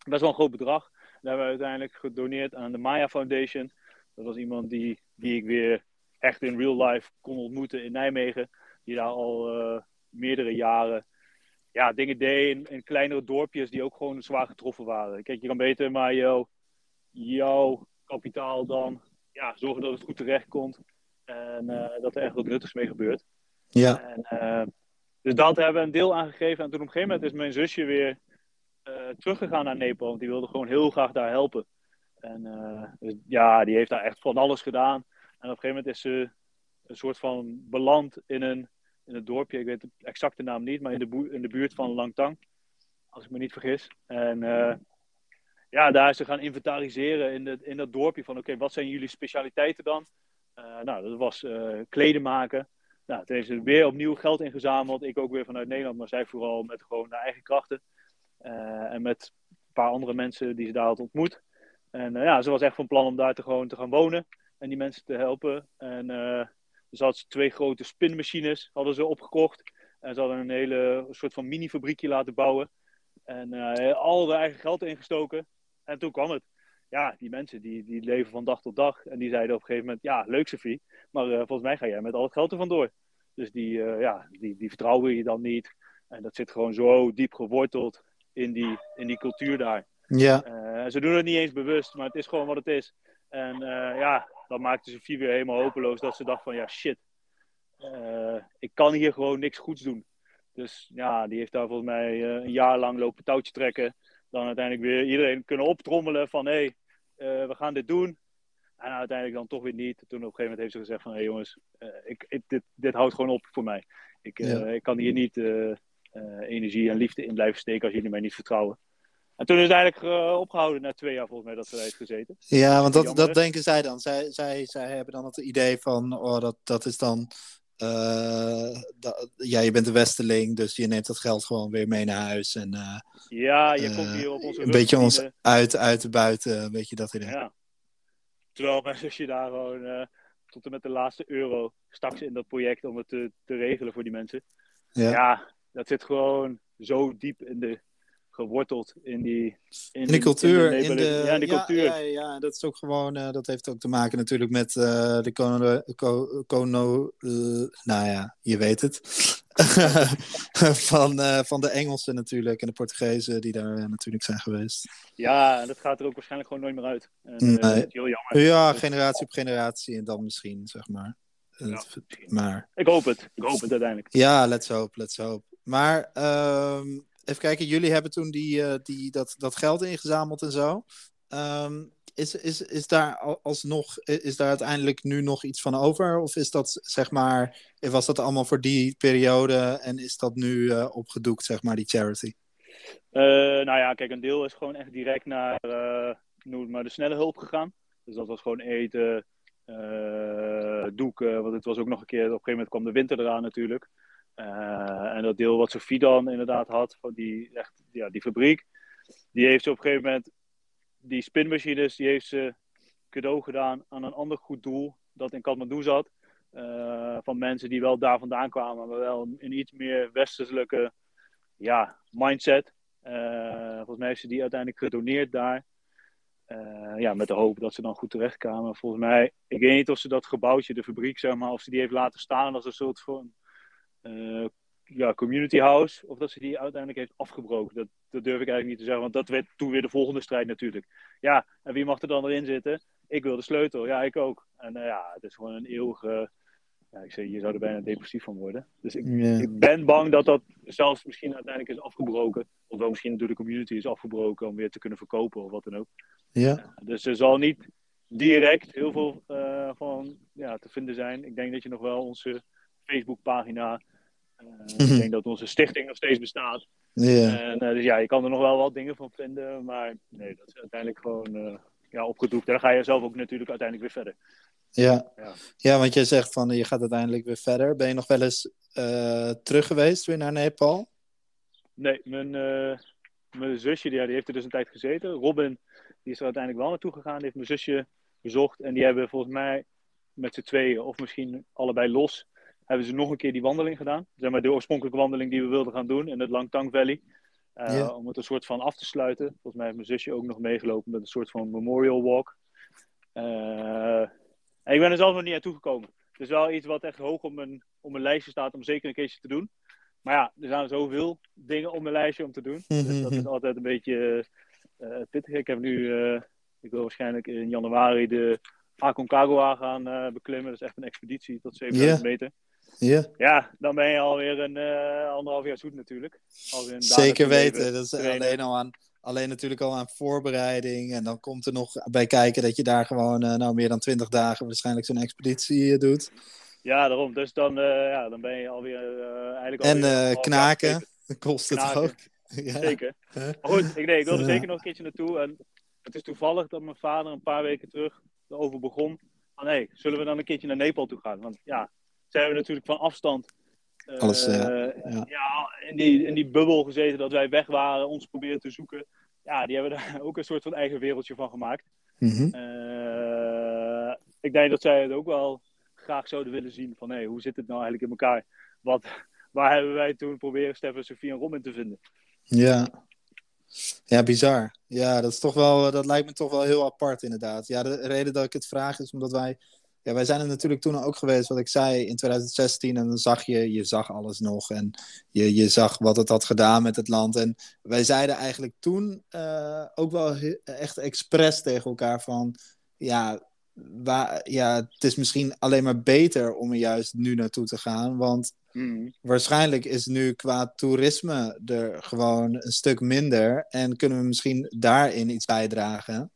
Best wel een groot bedrag. Dat hebben we uiteindelijk gedoneerd aan de Maya Foundation. Dat was iemand die, die ik weer echt in real life kon ontmoeten in Nijmegen. Die daar al uh, meerdere jaren ja, dingen deed in, in, kleinere dorpjes die ook gewoon zwaar getroffen waren. Kijk, je kan beter maar jouw, jouw kapitaal dan ja, zorgen dat het goed terecht komt. En uh, dat er echt wat nuttigs mee gebeurt. Ja. En, uh, dus dat hebben we een deel aangegeven. En toen op een gegeven moment is mijn zusje weer uh, teruggegaan naar Nepal. Want die wilde gewoon heel graag daar helpen. En uh, dus, ja, die heeft daar echt van alles gedaan. En op een gegeven moment is ze een soort van beland in een, in een dorpje. Ik weet de exacte naam niet, maar in de, in de buurt van Langtang. Als ik me niet vergis. En uh, ja, daar is ze gaan inventariseren in, de, in dat dorpje. Van oké, wat zijn jullie specialiteiten dan? nou, dat was kleden maken. Nou, toen ze weer opnieuw geld ingezameld. Ik ook weer vanuit Nederland, maar zij vooral met gewoon haar eigen krachten. Uh, en met een paar andere mensen die ze daar had ontmoet. En uh, ja, ze was echt van plan om daar te, gewoon te gaan wonen en die mensen te helpen. En uh, dus hadden twee grote spinmachines hadden ze opgekocht. En ze hadden een hele soort van mini-fabriekje laten bouwen. En al hun eigen geld ingestoken. En toen kwam het. Ja, die mensen die, die leven van dag tot dag. En die zeiden op een gegeven moment, ja, leuk Sophie. Maar volgens mij ga jij met al het geld er vandoor. Dus die, uh, ja, die, die vertrouwen je dan niet. En dat zit gewoon zo diep geworteld in die, in die cultuur daar. Ja. Uh, ze doen het niet eens bewust, maar het is gewoon wat het is. En uh, ja, dat maakte Sofie weer helemaal hopeloos. Dat ze dacht van, ja shit, ik kan hier gewoon niks goeds doen. Dus ja, die heeft daar volgens mij een jaar lang lopen touwtje trekken. Dan uiteindelijk weer iedereen kunnen optrommelen van, hé, hey, we gaan dit doen. En uiteindelijk dan toch weer niet. Toen op een gegeven moment heeft ze gezegd van... Hé hey jongens, uh, ik, ik, dit, dit houdt gewoon op voor mij. Ik, uh, ja. ik kan hier niet uh, energie en liefde in blijven steken als jullie mij niet vertrouwen. En toen is het eigenlijk opgehouden na twee jaar volgens mij dat ze heeft gezeten. Ja, want dat, dat denken zij dan. Zij, zij, zij hebben dan het idee van... Oh, dat, dat is dan... Dat, ja, je bent een westeling, dus je neemt dat geld gewoon weer mee naar huis. En, ja, je komt hier op onze Een beetje ons uit, uit de buiten, een beetje dat idee. Ja. Terwijl mijn zusje daar gewoon uh, tot en met de laatste euro stak in dat project om het te, te regelen voor die mensen. Ja. ja. dat zit gewoon zo diep in de, geworteld in die, in, in de cultuur. In de, ja, in de ja, cultuur. Ja, ja, dat is ook gewoon, uh, dat heeft ook te maken natuurlijk met uh, de kono, ko, kono nou ja, je weet het. van, van de Engelsen natuurlijk en de Portugezen die daar natuurlijk zijn geweest. Ja, dat gaat er ook waarschijnlijk gewoon nooit meer uit. En, nee. heel jammer. Ja, generatie op generatie en dan misschien, zeg maar. Ja, maar... Ik hoop het. Ik hoop het uiteindelijk. Ja, let's hope, let's hope. Maar um, even kijken, jullie hebben toen die, uh, die, dat, dat geld ingezameld en zo. Um, is, is, is daar alsnog, is daar uiteindelijk nu nog iets van over? Of is dat, zeg maar, was dat allemaal voor die periode en is dat nu uh, opgedoekt, zeg maar, die charity? Uh, nou ja, kijk, een deel is gewoon echt direct naar, noem maar, de snelle hulp gegaan. Dus dat was gewoon eten, doeken. Want het was ook nog een keer, op een gegeven moment kwam de winter eraan natuurlijk. en dat deel wat Sofie dan inderdaad had, van die, echt, ja, die fabriek, die heeft ze op een gegeven moment, die spinmachines, die heeft ze cadeau gedaan aan een ander goed doel dat in Kathmandu zat. van mensen die wel daar vandaan kwamen, maar wel een iets meer westelijke ja, mindset. Uh, volgens mij heeft ze die uiteindelijk gedoneerd daar. Uh, ja, met de hoop dat ze dan goed terechtkwamen. Volgens mij, ik weet niet of ze dat gebouwtje, de fabriek, zeg maar, of ze die heeft laten staan als een soort van ja, community house. Of dat ze die uiteindelijk heeft afgebroken. Dat, dat durf ik eigenlijk niet te zeggen, want dat werd toen weer de volgende strijd natuurlijk. Ja, en wie mag er dan erin zitten? Ik wil de sleutel, ja, ik ook. En ja, het is gewoon een eeuwige ja, ik zeg, je zou er bijna depressief van worden. Dus ik, ik, ben bang dat dat zelfs misschien uiteindelijk is afgebroken. Of wel misschien door de community is afgebroken om weer te kunnen verkopen of wat dan ook. Ja. dus er zal niet direct heel veel uh, van ja, te vinden zijn. Ik denk dat je nog wel onze Facebookpagina. Uh, Ik denk dat onze stichting nog steeds bestaat. En, uh, dus ja, je kan er nog wel wat dingen van vinden. Maar nee, dat is uiteindelijk gewoon ja, opgedoekt. En dan ga je zelf ook natuurlijk uiteindelijk weer verder. Ja. ja. Ja. want je zegt van je gaat uiteindelijk weer verder. Ben je nog wel eens uh, terug geweest weer naar Nepal? Nee, mijn, uh, mijn zusje die, die heeft er dus een tijd gezeten. Robin die is er uiteindelijk wel naartoe gegaan. Die heeft mijn zusje bezocht. En die hebben volgens mij met z'n tweeën, of misschien allebei los, hebben ze nog een keer die wandeling gedaan. Zeg maar de oorspronkelijke wandeling die we wilden gaan doen in het Langtang Valley. Uh, ja. Om het een soort van af te sluiten. Volgens mij heeft mijn zusje ook nog meegelopen met een soort van memorial walk. Uh, en ik ben er zelf nog niet naartoe gekomen. Het is wel iets wat echt hoog op mijn, op mijn lijstje staat om zeker een keertje te doen. Maar ja, er zijn zoveel dingen op mijn lijstje om te doen. Dus dat is altijd een beetje uh, pittig. Ik heb nu, ik wil waarschijnlijk in januari de Aconcagua gaan beklimmen. Dat is echt een expeditie tot 7000 yeah. meter. Yeah. Ja, dan ben je alweer een anderhalf jaar zoet natuurlijk. Zeker weten. Dat is alleen al aan Alleen natuurlijk al aan voorbereiding. En dan komt er nog bij kijken dat je daar gewoon uh, nou, meer dan twintig dagen waarschijnlijk zo'n expeditie uh, doet. Ja, daarom. Dus dan, ja, dan ben je alweer eigenlijk En alweer knaken, kost het knaken. ook. ja. Zeker. Maar goed, ik, nee, ik wilde zeker nog een keertje naartoe. En het is toevallig dat mijn vader een paar weken terug erover begon. Van, hé, zullen we dan een keertje naar Nepal toe gaan? Want ja, ze hebben natuurlijk van afstand alles, uh, ja. ja. in, die, in die bubbel gezeten dat wij weg waren, ons proberen te zoeken. Ja, die hebben daar ook een soort van eigen wereldje van gemaakt. Mm -hmm. ik denk dat zij het ook wel graag zouden willen zien van, hé, hey, hoe zit het nou eigenlijk in elkaar? Wat, waar hebben wij toen proberen Stefan, Sofie en Robin te vinden? Ja. Ja, bizar. Ja, dat, is toch wel, dat lijkt me toch wel heel apart inderdaad. Ja, de reden dat ik het vraag is omdat wij ja, wij zijn er natuurlijk toen ook geweest, wat ik zei, in 2016. En dan zag je, je zag alles nog. En je, je zag wat het had gedaan met het land. En wij zeiden eigenlijk toen uh, ook wel echt expres tegen elkaar van... Ja, waar, ja, het is misschien alleen maar beter om er juist nu naartoe te gaan. Want mm. waarschijnlijk is nu qua toerisme er gewoon een stuk minder. En kunnen we misschien daarin iets bijdragen.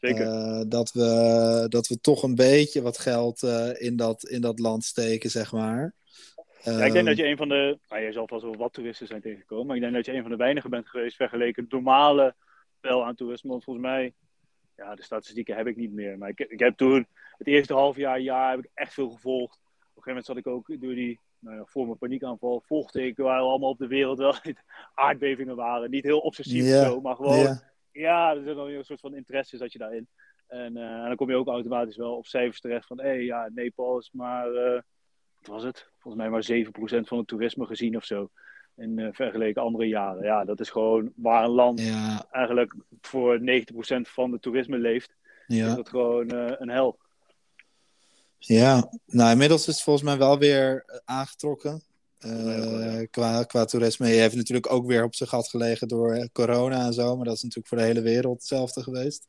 Zeker. Uh, dat, we, dat we toch een beetje wat geld uh, in, dat, in dat land steken, zeg maar. Ja, ik denk dat je een van de. Nou, je zal vast wel wat toeristen zijn tegengekomen. Maar ik denk dat je een van de weinigen bent geweest vergeleken het normale spel aan toerisme. Want volgens mij. Ja, de statistieken heb ik niet meer. Maar ik, ik heb toen. Het eerste half jaar, jaar heb ik echt veel gevolgd. Op een gegeven moment zat ik ook door die. Nou ja, voor mijn paniekaanval volgde ik waar allemaal op de wereld wel aardbevingen waren. Niet heel obsessief yeah. zo, maar gewoon. Yeah. Ja, er zit dan een soort van interesse zat je daarin. En, uh, en, dan kom je ook automatisch wel op cijfers terecht van, hé, hey, ja, Nepal is maar, uh, wat was het? Volgens mij maar 7% van het toerisme gezien of zo. In uh, vergeleken andere jaren. Ja, dat is gewoon waar een land ja. eigenlijk voor 90% van het toerisme leeft. Ja. Is dat gewoon een hel. Ja, nou inmiddels is het volgens mij wel weer aangetrokken. Uh, qua, qua toerisme. Je heeft natuurlijk ook weer op zijn gat gelegen door corona en zo. Maar dat is natuurlijk voor de hele wereld hetzelfde geweest.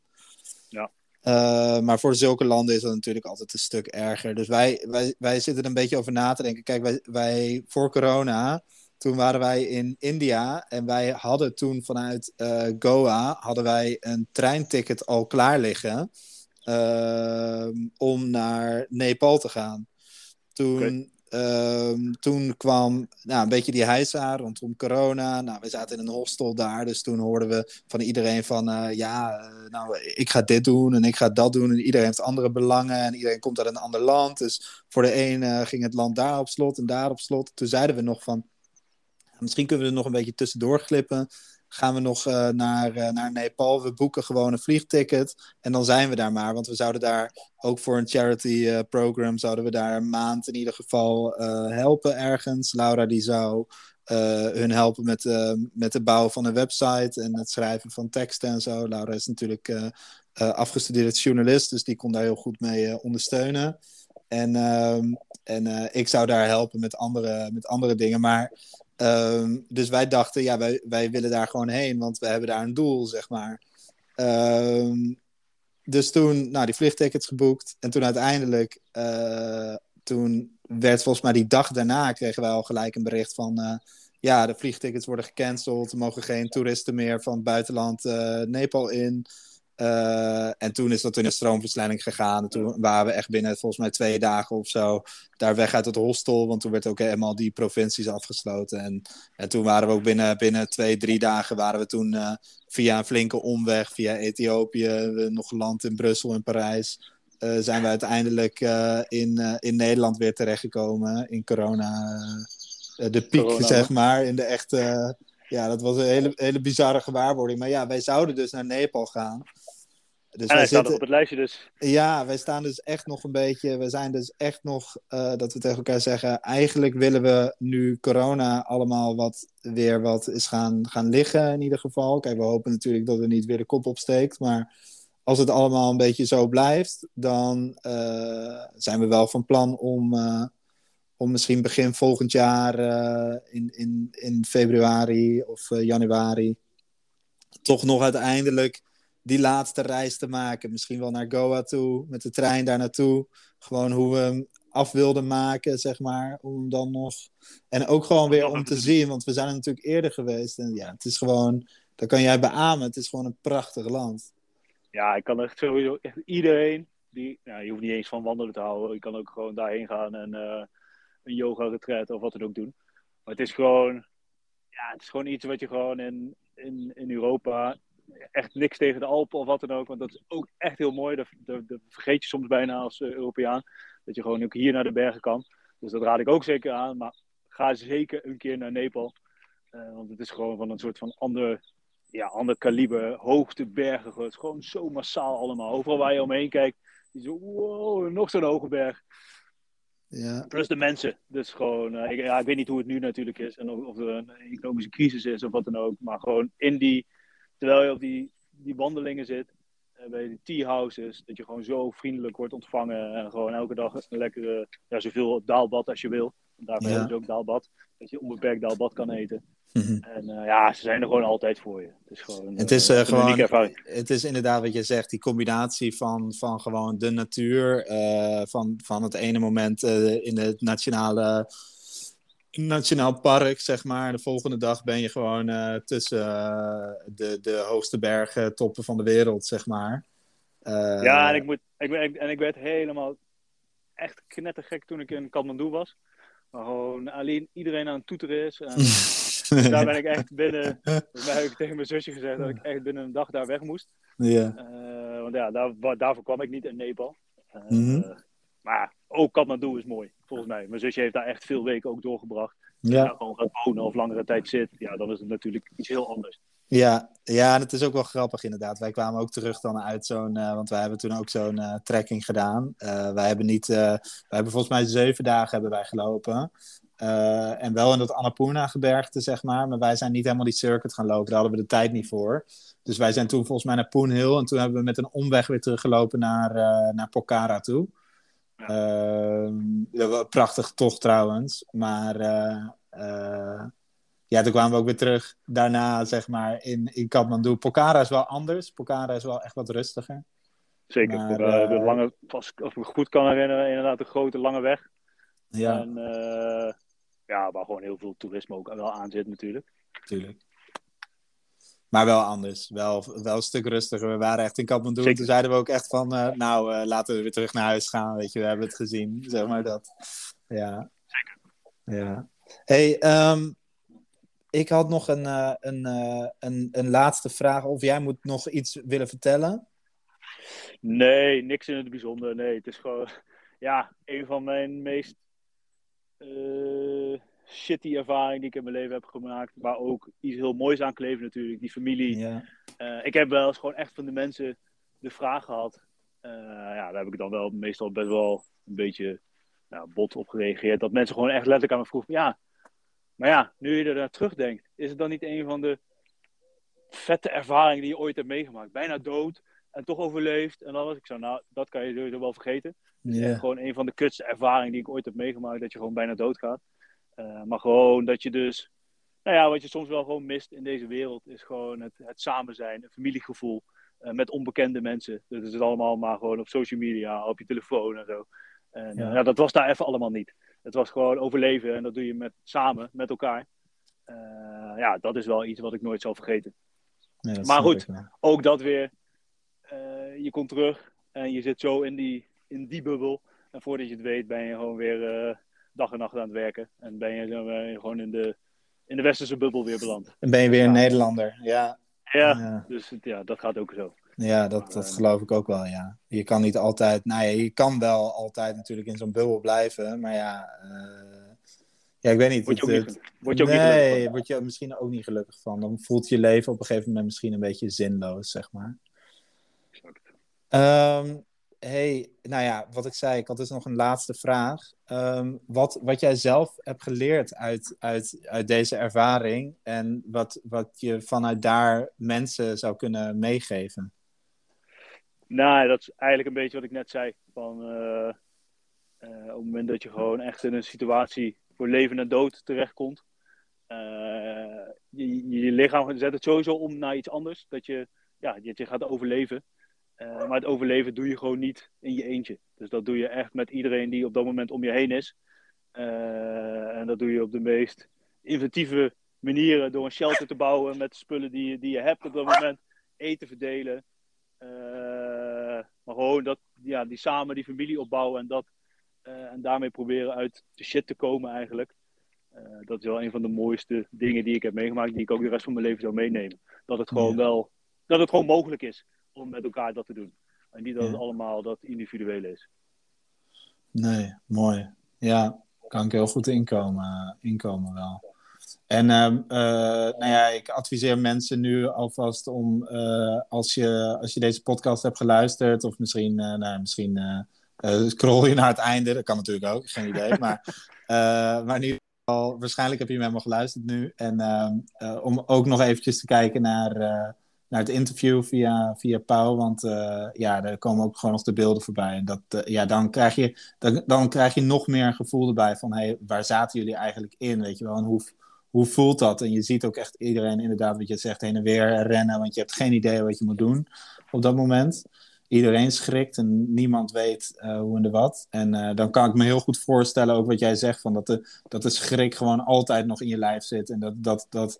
Ja. Uh, maar voor zulke landen is dat natuurlijk altijd een stuk erger. Dus wij, wij, wij zitten er een beetje over na te denken. Kijk, wij, wij voor corona, toen waren wij in India. En wij hadden toen vanuit uh, Goa hadden wij een treinticket al klaar liggen. om naar Nepal te gaan. Toen. Okay ehm, toen kwam nou, een beetje die heisa rondom corona. Nou, we zaten in een hostel daar, dus toen hoorden we van iedereen van... eh, ja, eh, nou, ik ga dit doen en ik ga dat doen. En iedereen heeft andere belangen en iedereen komt uit een ander land. Dus voor de een eh, ging het land daar op slot en daar op slot. Toen zeiden we nog van, misschien kunnen we er nog een beetje tussendoor glippen gaan we nog uh, naar, uh, naar Nepal. We boeken gewoon een vliegticket en dan zijn we daar maar. Want we zouden daar ook voor een charity uh, program zouden we daar een maand in ieder geval helpen ergens. Laura die zou hun helpen met, met de bouw van een website en het schrijven van teksten en zo. Laura is natuurlijk afgestudeerd journalist, dus die kon daar heel goed mee ondersteunen. En, ehm, en ik zou daar helpen met andere, met andere dingen. Maar Um, dus wij dachten, ja, wij, wij willen daar gewoon heen, want we hebben daar een doel, zeg maar. Um, dus toen, nou, die vliegtickets geboekt. En toen uiteindelijk, uh, toen werd volgens mij die dag daarna, kregen wij al gelijk een bericht van, uh, ja, de vliegtickets worden gecanceld. Er mogen geen toeristen meer van het buitenland uh, Nepal in. Uh, en toen is dat in een stroomversnelling gegaan. En toen waren we echt binnen volgens mij twee dagen of zo daar weg uit het hostel. Want toen werd ook helemaal die provincies afgesloten. En, en toen waren we ook binnen, binnen twee, drie dagen waren we toen uh, via een flinke omweg, via Ethiopië, nog geland in Brussel en Parijs. Uh, zijn we uiteindelijk in, in Nederland weer terechtgekomen in corona. de piek, corona. zeg maar, in de echte ja, dat was een hele, hele bizarre gewaarwording. Maar ja, wij zouden dus naar Nepal gaan. Dus en hij staat zitten... op het lijstje dus. Ja, wij staan dus echt nog een beetje... We zijn dus echt nog, uh, dat we tegen elkaar zeggen... Eigenlijk willen we nu corona allemaal wat weer wat is gaan, gaan liggen in ieder geval. Kijk, we hopen natuurlijk dat er niet weer de kop opsteekt. Maar als het allemaal een beetje zo blijft... dan uh, zijn we wel van plan om... Uh, om misschien begin volgend jaar in, in, in februari of januari toch nog uiteindelijk die laatste reis te maken. Misschien wel naar Goa toe, met de trein daar naartoe. Gewoon hoe we hem af wilden maken, zeg maar. Om dan nog... En ook gewoon weer om te zien, want we zijn natuurlijk eerder geweest. En ja, het is gewoon... Dat kan jij beamen. Het is gewoon een prachtig land. Ja, ik kan echt sowieso... Echt iedereen die... Nou, je hoeft niet eens van wandelen te houden. Je kan ook gewoon daarheen gaan en... Uh een yoga retreat of wat dan ook doen. Maar het is gewoon, ja, het is gewoon iets wat je gewoon in, in, in Europa echt niks tegen de Alpen of wat dan ook. Want dat is ook echt heel mooi. Dat, dat, dat vergeet je soms bijna als uh, Europeaan. Dat je gewoon ook hier naar de bergen kan. Dus dat raad ik ook zeker aan. Maar ga zeker een keer naar Nepal. Uh, want het is gewoon van een soort van ander, ja, ander kaliber. Hoogte bergen. Het is gewoon zo massaal allemaal. Overal waar je omheen kijkt. Je zo, wow, nog zo'n hoge berg. Ja. Plus de mensen. Dus gewoon, uh, ik, ja, ik weet niet hoe het nu natuurlijk is. En of, of, er een economische crisis is of wat dan ook. Maar gewoon in die, terwijl je op die, die wandelingen zit. Uh, bij die tea houses. Dat je gewoon zo vriendelijk wordt ontvangen. En gewoon elke dag een lekkere, ja, zoveel daalbad als je wil. Daarvoor ja. hebben ze ook daalbad. Dat je onbeperkt daalbad kan eten. Mm-hmm. En uh, ja, ze zijn er gewoon altijd voor je. Het is gewoon, het is, uh, gewoon, het is inderdaad wat je zegt, die combinatie van, van gewoon de natuur, uh, van, van het ene moment in het nationale nationaal park, zeg maar. De volgende dag ben je gewoon tussen de, de hoogste bergen, toppen van de wereld, zeg maar. ja, en ik, moet, ik, en ik werd helemaal echt knettergek toen ik in Kathmandu was. Maar gewoon alleen iedereen aan het toeteren is. En... Daar ben ik echt binnen. Volgens heb ik tegen mijn zusje gezegd dat ik echt binnen een dag daar weg moest. Ja. Want ja, daar, daarvoor kwam ik niet in Nepal. Mm-hmm. Maar ook Kathmandu is mooi, volgens mij. Mijn zusje heeft daar echt veel weken ook doorgebracht. Als ja. gewoon gaat wonen of langere tijd zit, ja, dan is het natuurlijk iets heel anders. Ja, ja, en het is ook wel grappig inderdaad. Wij kwamen ook terug dan uit zo'n, uh, want wij hebben toen ook zo'n uh, trekking gedaan. Uh, wij hebben niet, wij hebben volgens mij zeven dagen hebben wij gelopen. En wel in dat Annapurna-gebergte, zeg maar. Maar wij zijn niet helemaal die circuit gaan lopen. Daar hadden we de tijd niet voor. Dus wij zijn toen volgens mij naar Poon Hill. En toen hebben we met een omweg weer teruggelopen naar, naar Pokhara toe. Ja. Uh, prachtig tocht trouwens. Maar ja, toen kwamen we ook weer terug daarna, zeg maar, in, in Kathmandu. Pokhara is wel anders. Pokhara is wel echt wat rustiger. Zeker. Maar, de lange, als ik me goed kan herinneren, inderdaad de grote lange weg. Ja. En uh, ja, waar gewoon heel veel toerisme ook wel aan zit natuurlijk. Tuurlijk. Maar wel anders. Wel, wel een stuk rustiger. We waren echt in Kathmandu. Toen zeiden we ook echt van, uh, nou, uh, laten we weer terug naar huis gaan. Weet je, we hebben het gezien. Zeg maar dat. Ja. Zeker. Ja. Hey, ehm, ik had nog een, uh, een, een, een laatste vraag. Of jij moet nog iets willen vertellen? Nee, niks in het bijzonder. Nee, het is gewoon ja, een van mijn meest uh, shitty ervaringen die ik in mijn leven heb gemaakt. Maar ook iets heel moois aan kleven natuurlijk. Die familie. Ja. ik heb wel eens gewoon echt van de mensen de vraag gehad. ja, daar heb ik dan wel meestal best wel een beetje nou, bot op gereageerd. Dat mensen gewoon echt letterlijk aan me vroegen. Ja, maar ja, nu je er naar terugdenkt, is het dan niet een van de vette ervaringen die je ooit hebt meegemaakt? Bijna dood en toch overleefd. En dan was ik zo, nou, dat kan je sowieso wel vergeten. Yeah. Gewoon een van de kutste ervaringen die ik ooit heb meegemaakt, dat je gewoon bijna doodgaat. Uh, maar gewoon dat je dus, nou ja, wat je soms wel gewoon mist in deze wereld, is gewoon het, het samen zijn, een familiegevoel uh, met onbekende mensen. Dat is het allemaal maar gewoon op social media, op je telefoon en zo. En ja. Uh, ja, dat was daar even allemaal niet. Het was gewoon overleven en dat doe je met, samen, met elkaar. Ja, dat is wel iets wat ik nooit zal vergeten. Ja, maar goed, ook dat weer. Je komt terug en je zit zo in die, in die bubbel. En voordat je het weet ben je gewoon weer uh, dag en nacht aan het werken. En ben je zo, gewoon in de, in de westerse bubbel weer beland. En ben je weer een ja. Nederlander, ja. Ja, dus ja, dat gaat ook zo. Ja, dat, dat geloof ik ook wel, ja. Je kan niet altijd... Nou ja, je kan wel altijd natuurlijk in zo'n bubbel blijven. Maar ja... Uh, ja, ik weet niet. Word je ook het, niet, word je ook nee, niet word je misschien ook niet gelukkig van. Dan voelt je leven op een gegeven moment misschien een beetje zinloos, zeg maar. Exact. Um, hey, nou ja, wat ik zei, ik had dus nog een laatste vraag. Um, wat, wat jij zelf hebt geleerd uit, uit, uit deze ervaring en wat, wat je vanuit daar mensen zou kunnen meegeven? Nou, dat is eigenlijk een beetje wat ik net zei. Van, uh, uh, op het moment dat je gewoon echt in een situatie voor leven en dood terechtkomt. Uh, je, je lichaam zet het sowieso om naar iets anders. Dat je, ja, dat je gaat overleven. Uh, maar het overleven doe je gewoon niet in je eentje. Dus dat doe je echt met iedereen die op dat moment om je heen is. Uh, en dat doe je op de meest inventieve manieren. Door een shelter te bouwen met spullen die je, die je hebt op dat moment. Eten verdelen. Uh, maar gewoon dat, ja, die samen die familie opbouwen. En, dat, en daarmee proberen uit de shit te komen eigenlijk. dat is wel een van de mooiste dingen die ik heb meegemaakt. Die ik ook de rest van mijn leven zou meenemen. Dat het gewoon wel... Dat het gewoon mogelijk is om met elkaar dat te doen. En niet dat Ja. het allemaal dat individuele is. Nee, mooi. Ja, kan ik heel goed inkomen, inkomen wel. En ehm, eh, nou ja, ik adviseer mensen nu alvast om, eh, als, je, als je deze podcast hebt geluisterd, of misschien, eh, nou, misschien scroll je naar het einde, dat kan natuurlijk ook, geen idee. maar, maar in ieder geval, waarschijnlijk heb je hem helemaal geluisterd nu. En ehm, eh, om ook nog eventjes te kijken naar, naar het interview via, via Pauw, want eh, ja, er komen ook gewoon nog de beelden voorbij. En dat, eh, ja, dan, krijg je, dan, dan krijg je nog meer een gevoel erbij van, hey, waar zaten jullie eigenlijk in, weet je wel, en hoe, hoe voelt dat? En je ziet ook echt iedereen inderdaad, wat je zegt, heen en weer rennen, want je hebt geen idee wat je moet doen op dat moment. Iedereen schrikt en niemand weet eh, hoe en de wat. En dan kan ik me heel goed voorstellen, ook wat jij zegt, van dat, de, dat de schrik gewoon altijd nog in je lijf zit. En dat, dat, dat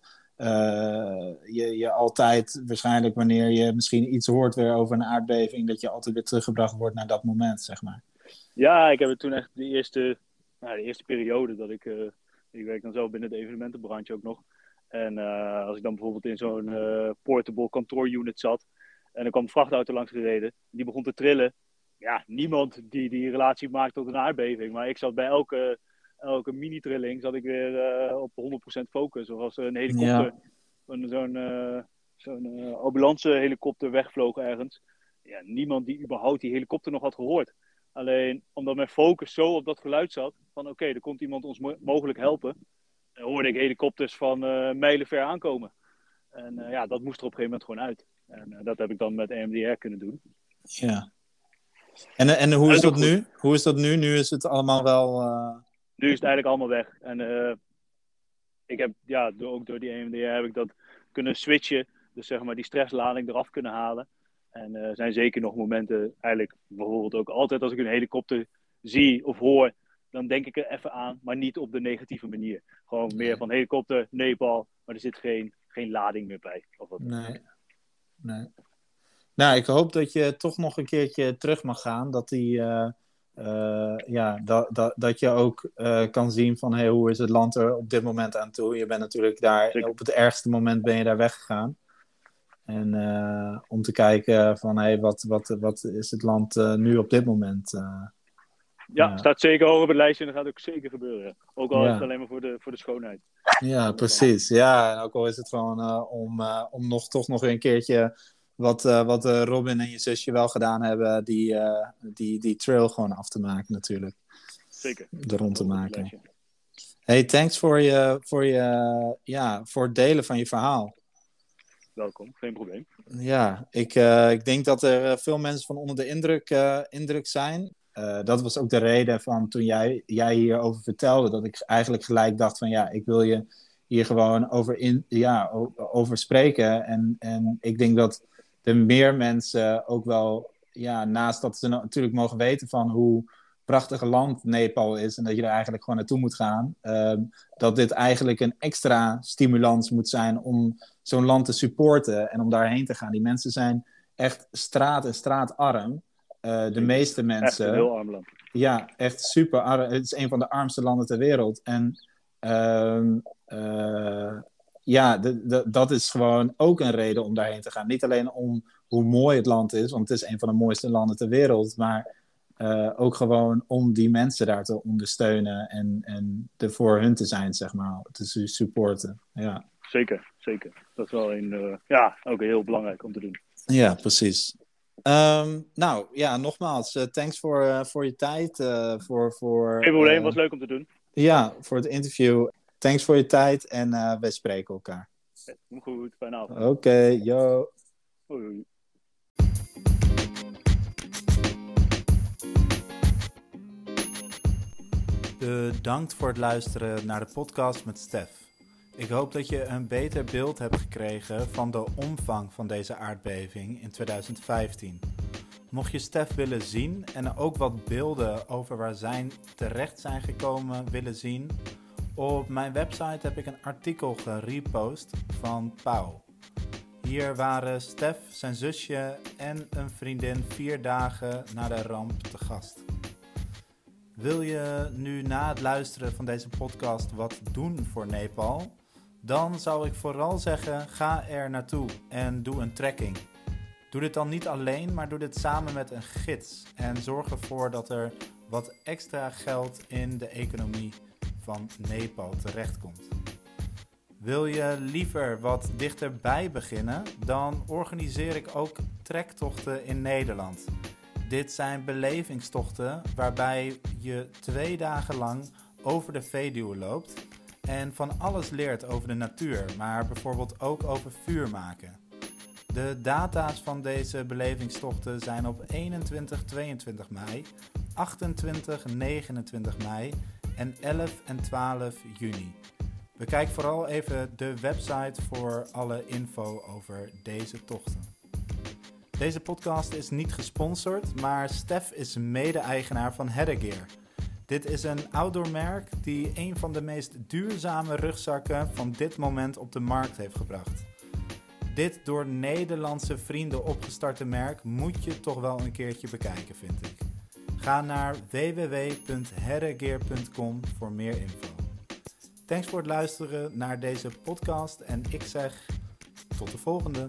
je, je altijd, waarschijnlijk wanneer je misschien iets hoort weer over een aardbeving, dat je altijd weer teruggebracht wordt naar dat moment, zeg maar. Ja, ik heb het toen echt de eerste, nou, de eerste periode dat ik... eh, ik werk dan zo binnen de evenementenbranche ook nog. En eh, als ik dan bijvoorbeeld in zo'n eh, portable kantoorunit zat. En er kwam een vrachtauto langs gereden. Die begon te trillen. Ja, niemand die die relatie maakt tot een aardbeving. Maar ik zat bij elke, elke mini-trilling zat ik weer eh, op 100% focus. Of als een helikopter, een- zo'n eh, zo'n eh, ambulance helikopter wegvloog ergens. Ja, niemand die überhaupt die helikopter nog had gehoord. Alleen omdat mijn focus zo op dat geluid zat. Van oké, er komt iemand ons mo- mogelijk helpen. Dan hoorde ik helikopters van mijlen ver aankomen. En ja, dat moest er op een gegeven moment gewoon uit. En dat heb ik dan met EMDR kunnen doen. Ja. En, en hoe is dat nu? Hoe is dat nu? Nu is het allemaal wel. Nu is het eigenlijk allemaal weg. En eh, ik heb, ja, door, ook door die EMDR heb ik dat kunnen switchen. Dus zeg maar die stresslading eraf kunnen halen. En er zijn zeker nog momenten, eigenlijk bijvoorbeeld ook altijd als ik een helikopter zie of hoor, dan denk ik er even aan, maar niet op de negatieve manier. Gewoon meer van helikopter, Nepal, maar er zit geen, geen lading meer bij. Of wat. Nee. nee. Nou, ik hoop dat je toch nog een keertje terug mag gaan. Dat die, eh, eh, ja, dat, dat, dat je ook eh, kan zien van hey, hoe is het land er op dit moment aan toe. Je bent natuurlijk daar, op het ergste moment ben je daar weggegaan. En eh, om te kijken van hey, wat, wat, wat is het land nu op dit moment. Ja, staat zeker hoog op het lijstje en dat gaat ook zeker gebeuren. Ook al Ja. is het alleen maar voor de, voor de schoonheid. Ja, precies. Ja, en ook al is het gewoon om, om nog, toch nog een keertje wat, eh, wat eh, Robin en je zusje wel gedaan hebben, die, eh, die, die trail gewoon af te maken natuurlijk. Zeker. Er rond te maken. Hey, thanks voor, je, voor, je, ja, voor het delen van je verhaal. Welkom, geen probleem. Ja, ik, ik denk dat er veel mensen van onder de indruk, indruk zijn. Dat was ook de reden van toen jij, jij hierover vertelde, dat ik eigenlijk gelijk dacht van ja, ik wil je hier gewoon over, in, ja, over spreken. En, en ik denk dat er meer mensen ook wel, ja, naast dat ze natuurlijk mogen weten van hoe prachtige land Nepal is en dat je er eigenlijk gewoon naartoe moet gaan, ehm, dat dit eigenlijk een extra stimulans moet zijn om zo'n land te supporten en om daarheen te gaan. Die mensen zijn echt straat en straatarm. Eh, de meeste Echt mensen. heel arm land. Ja, echt super arm. Het is een van de armste landen ter wereld. En ehm, eh, ja, de, de- dat is gewoon ook een reden om daarheen te gaan. Niet alleen om hoe mooi het land is, want het is een van de mooiste landen ter wereld, maar eh, ook gewoon om die mensen daar te ondersteunen en, en er voor hun te zijn, zeg maar, te su- supporten. Ja. Zeker, zeker. Dat is wel een, eh, ja, ook heel belangrijk om te doen. Ja, precies. Ehm, nou ja, nogmaals, eh, thanks voor, voor je tijd. voor, voor, Geen probleem, was leuk om te doen. Ja, voor het interview. Thanks voor je tijd en eh we spreken elkaar. Goed, fijne avond. Oké, yo. Bedankt voor het luisteren naar de podcast met Stef. Ik hoop dat je een beter beeld hebt gekregen van de omvang van deze aardbeving in 2015. Mocht je Stef willen zien en ook wat beelden over waar zij terecht zijn gekomen willen zien, op mijn website heb ik een artikel gerepost van Pauw. Hier waren Stef, zijn zusje en een vriendin vier dagen na de ramp te gast. Wil je nu na het luisteren van deze podcast wat doen voor Nepal? Dan zou ik vooral zeggen: ga er naartoe en doe een trekking. Doe dit dan niet alleen, maar doe dit samen met een gids. En zorg ervoor dat er wat extra geld in de economie van Nepal terechtkomt. Wil je liever wat dichterbij beginnen? Dan organiseer ik ook trektochten in Nederland. Dit zijn belevingstochten waarbij je twee dagen lang over de Veluwe loopt en van alles leert over de natuur, maar bijvoorbeeld ook over vuur maken. De data's van deze belevingstochten zijn op 21, 22 mei, 28, 29 mei en 11 en 12 juni. Bekijk vooral even de website voor alle info over deze tochten. Deze podcast is niet gesponsord, maar Stef is mede-eigenaar van Headgear. Dit is een outdoormerk die een van de meest duurzame rugzakken van dit moment op de markt heeft gebracht. Dit door Nederlandse vrienden opgestarte merk moet je toch wel een keertje bekijken, vind ik. Ga naar www.herregear.com voor meer info. Thanks voor het luisteren naar deze podcast en ik zeg tot de volgende.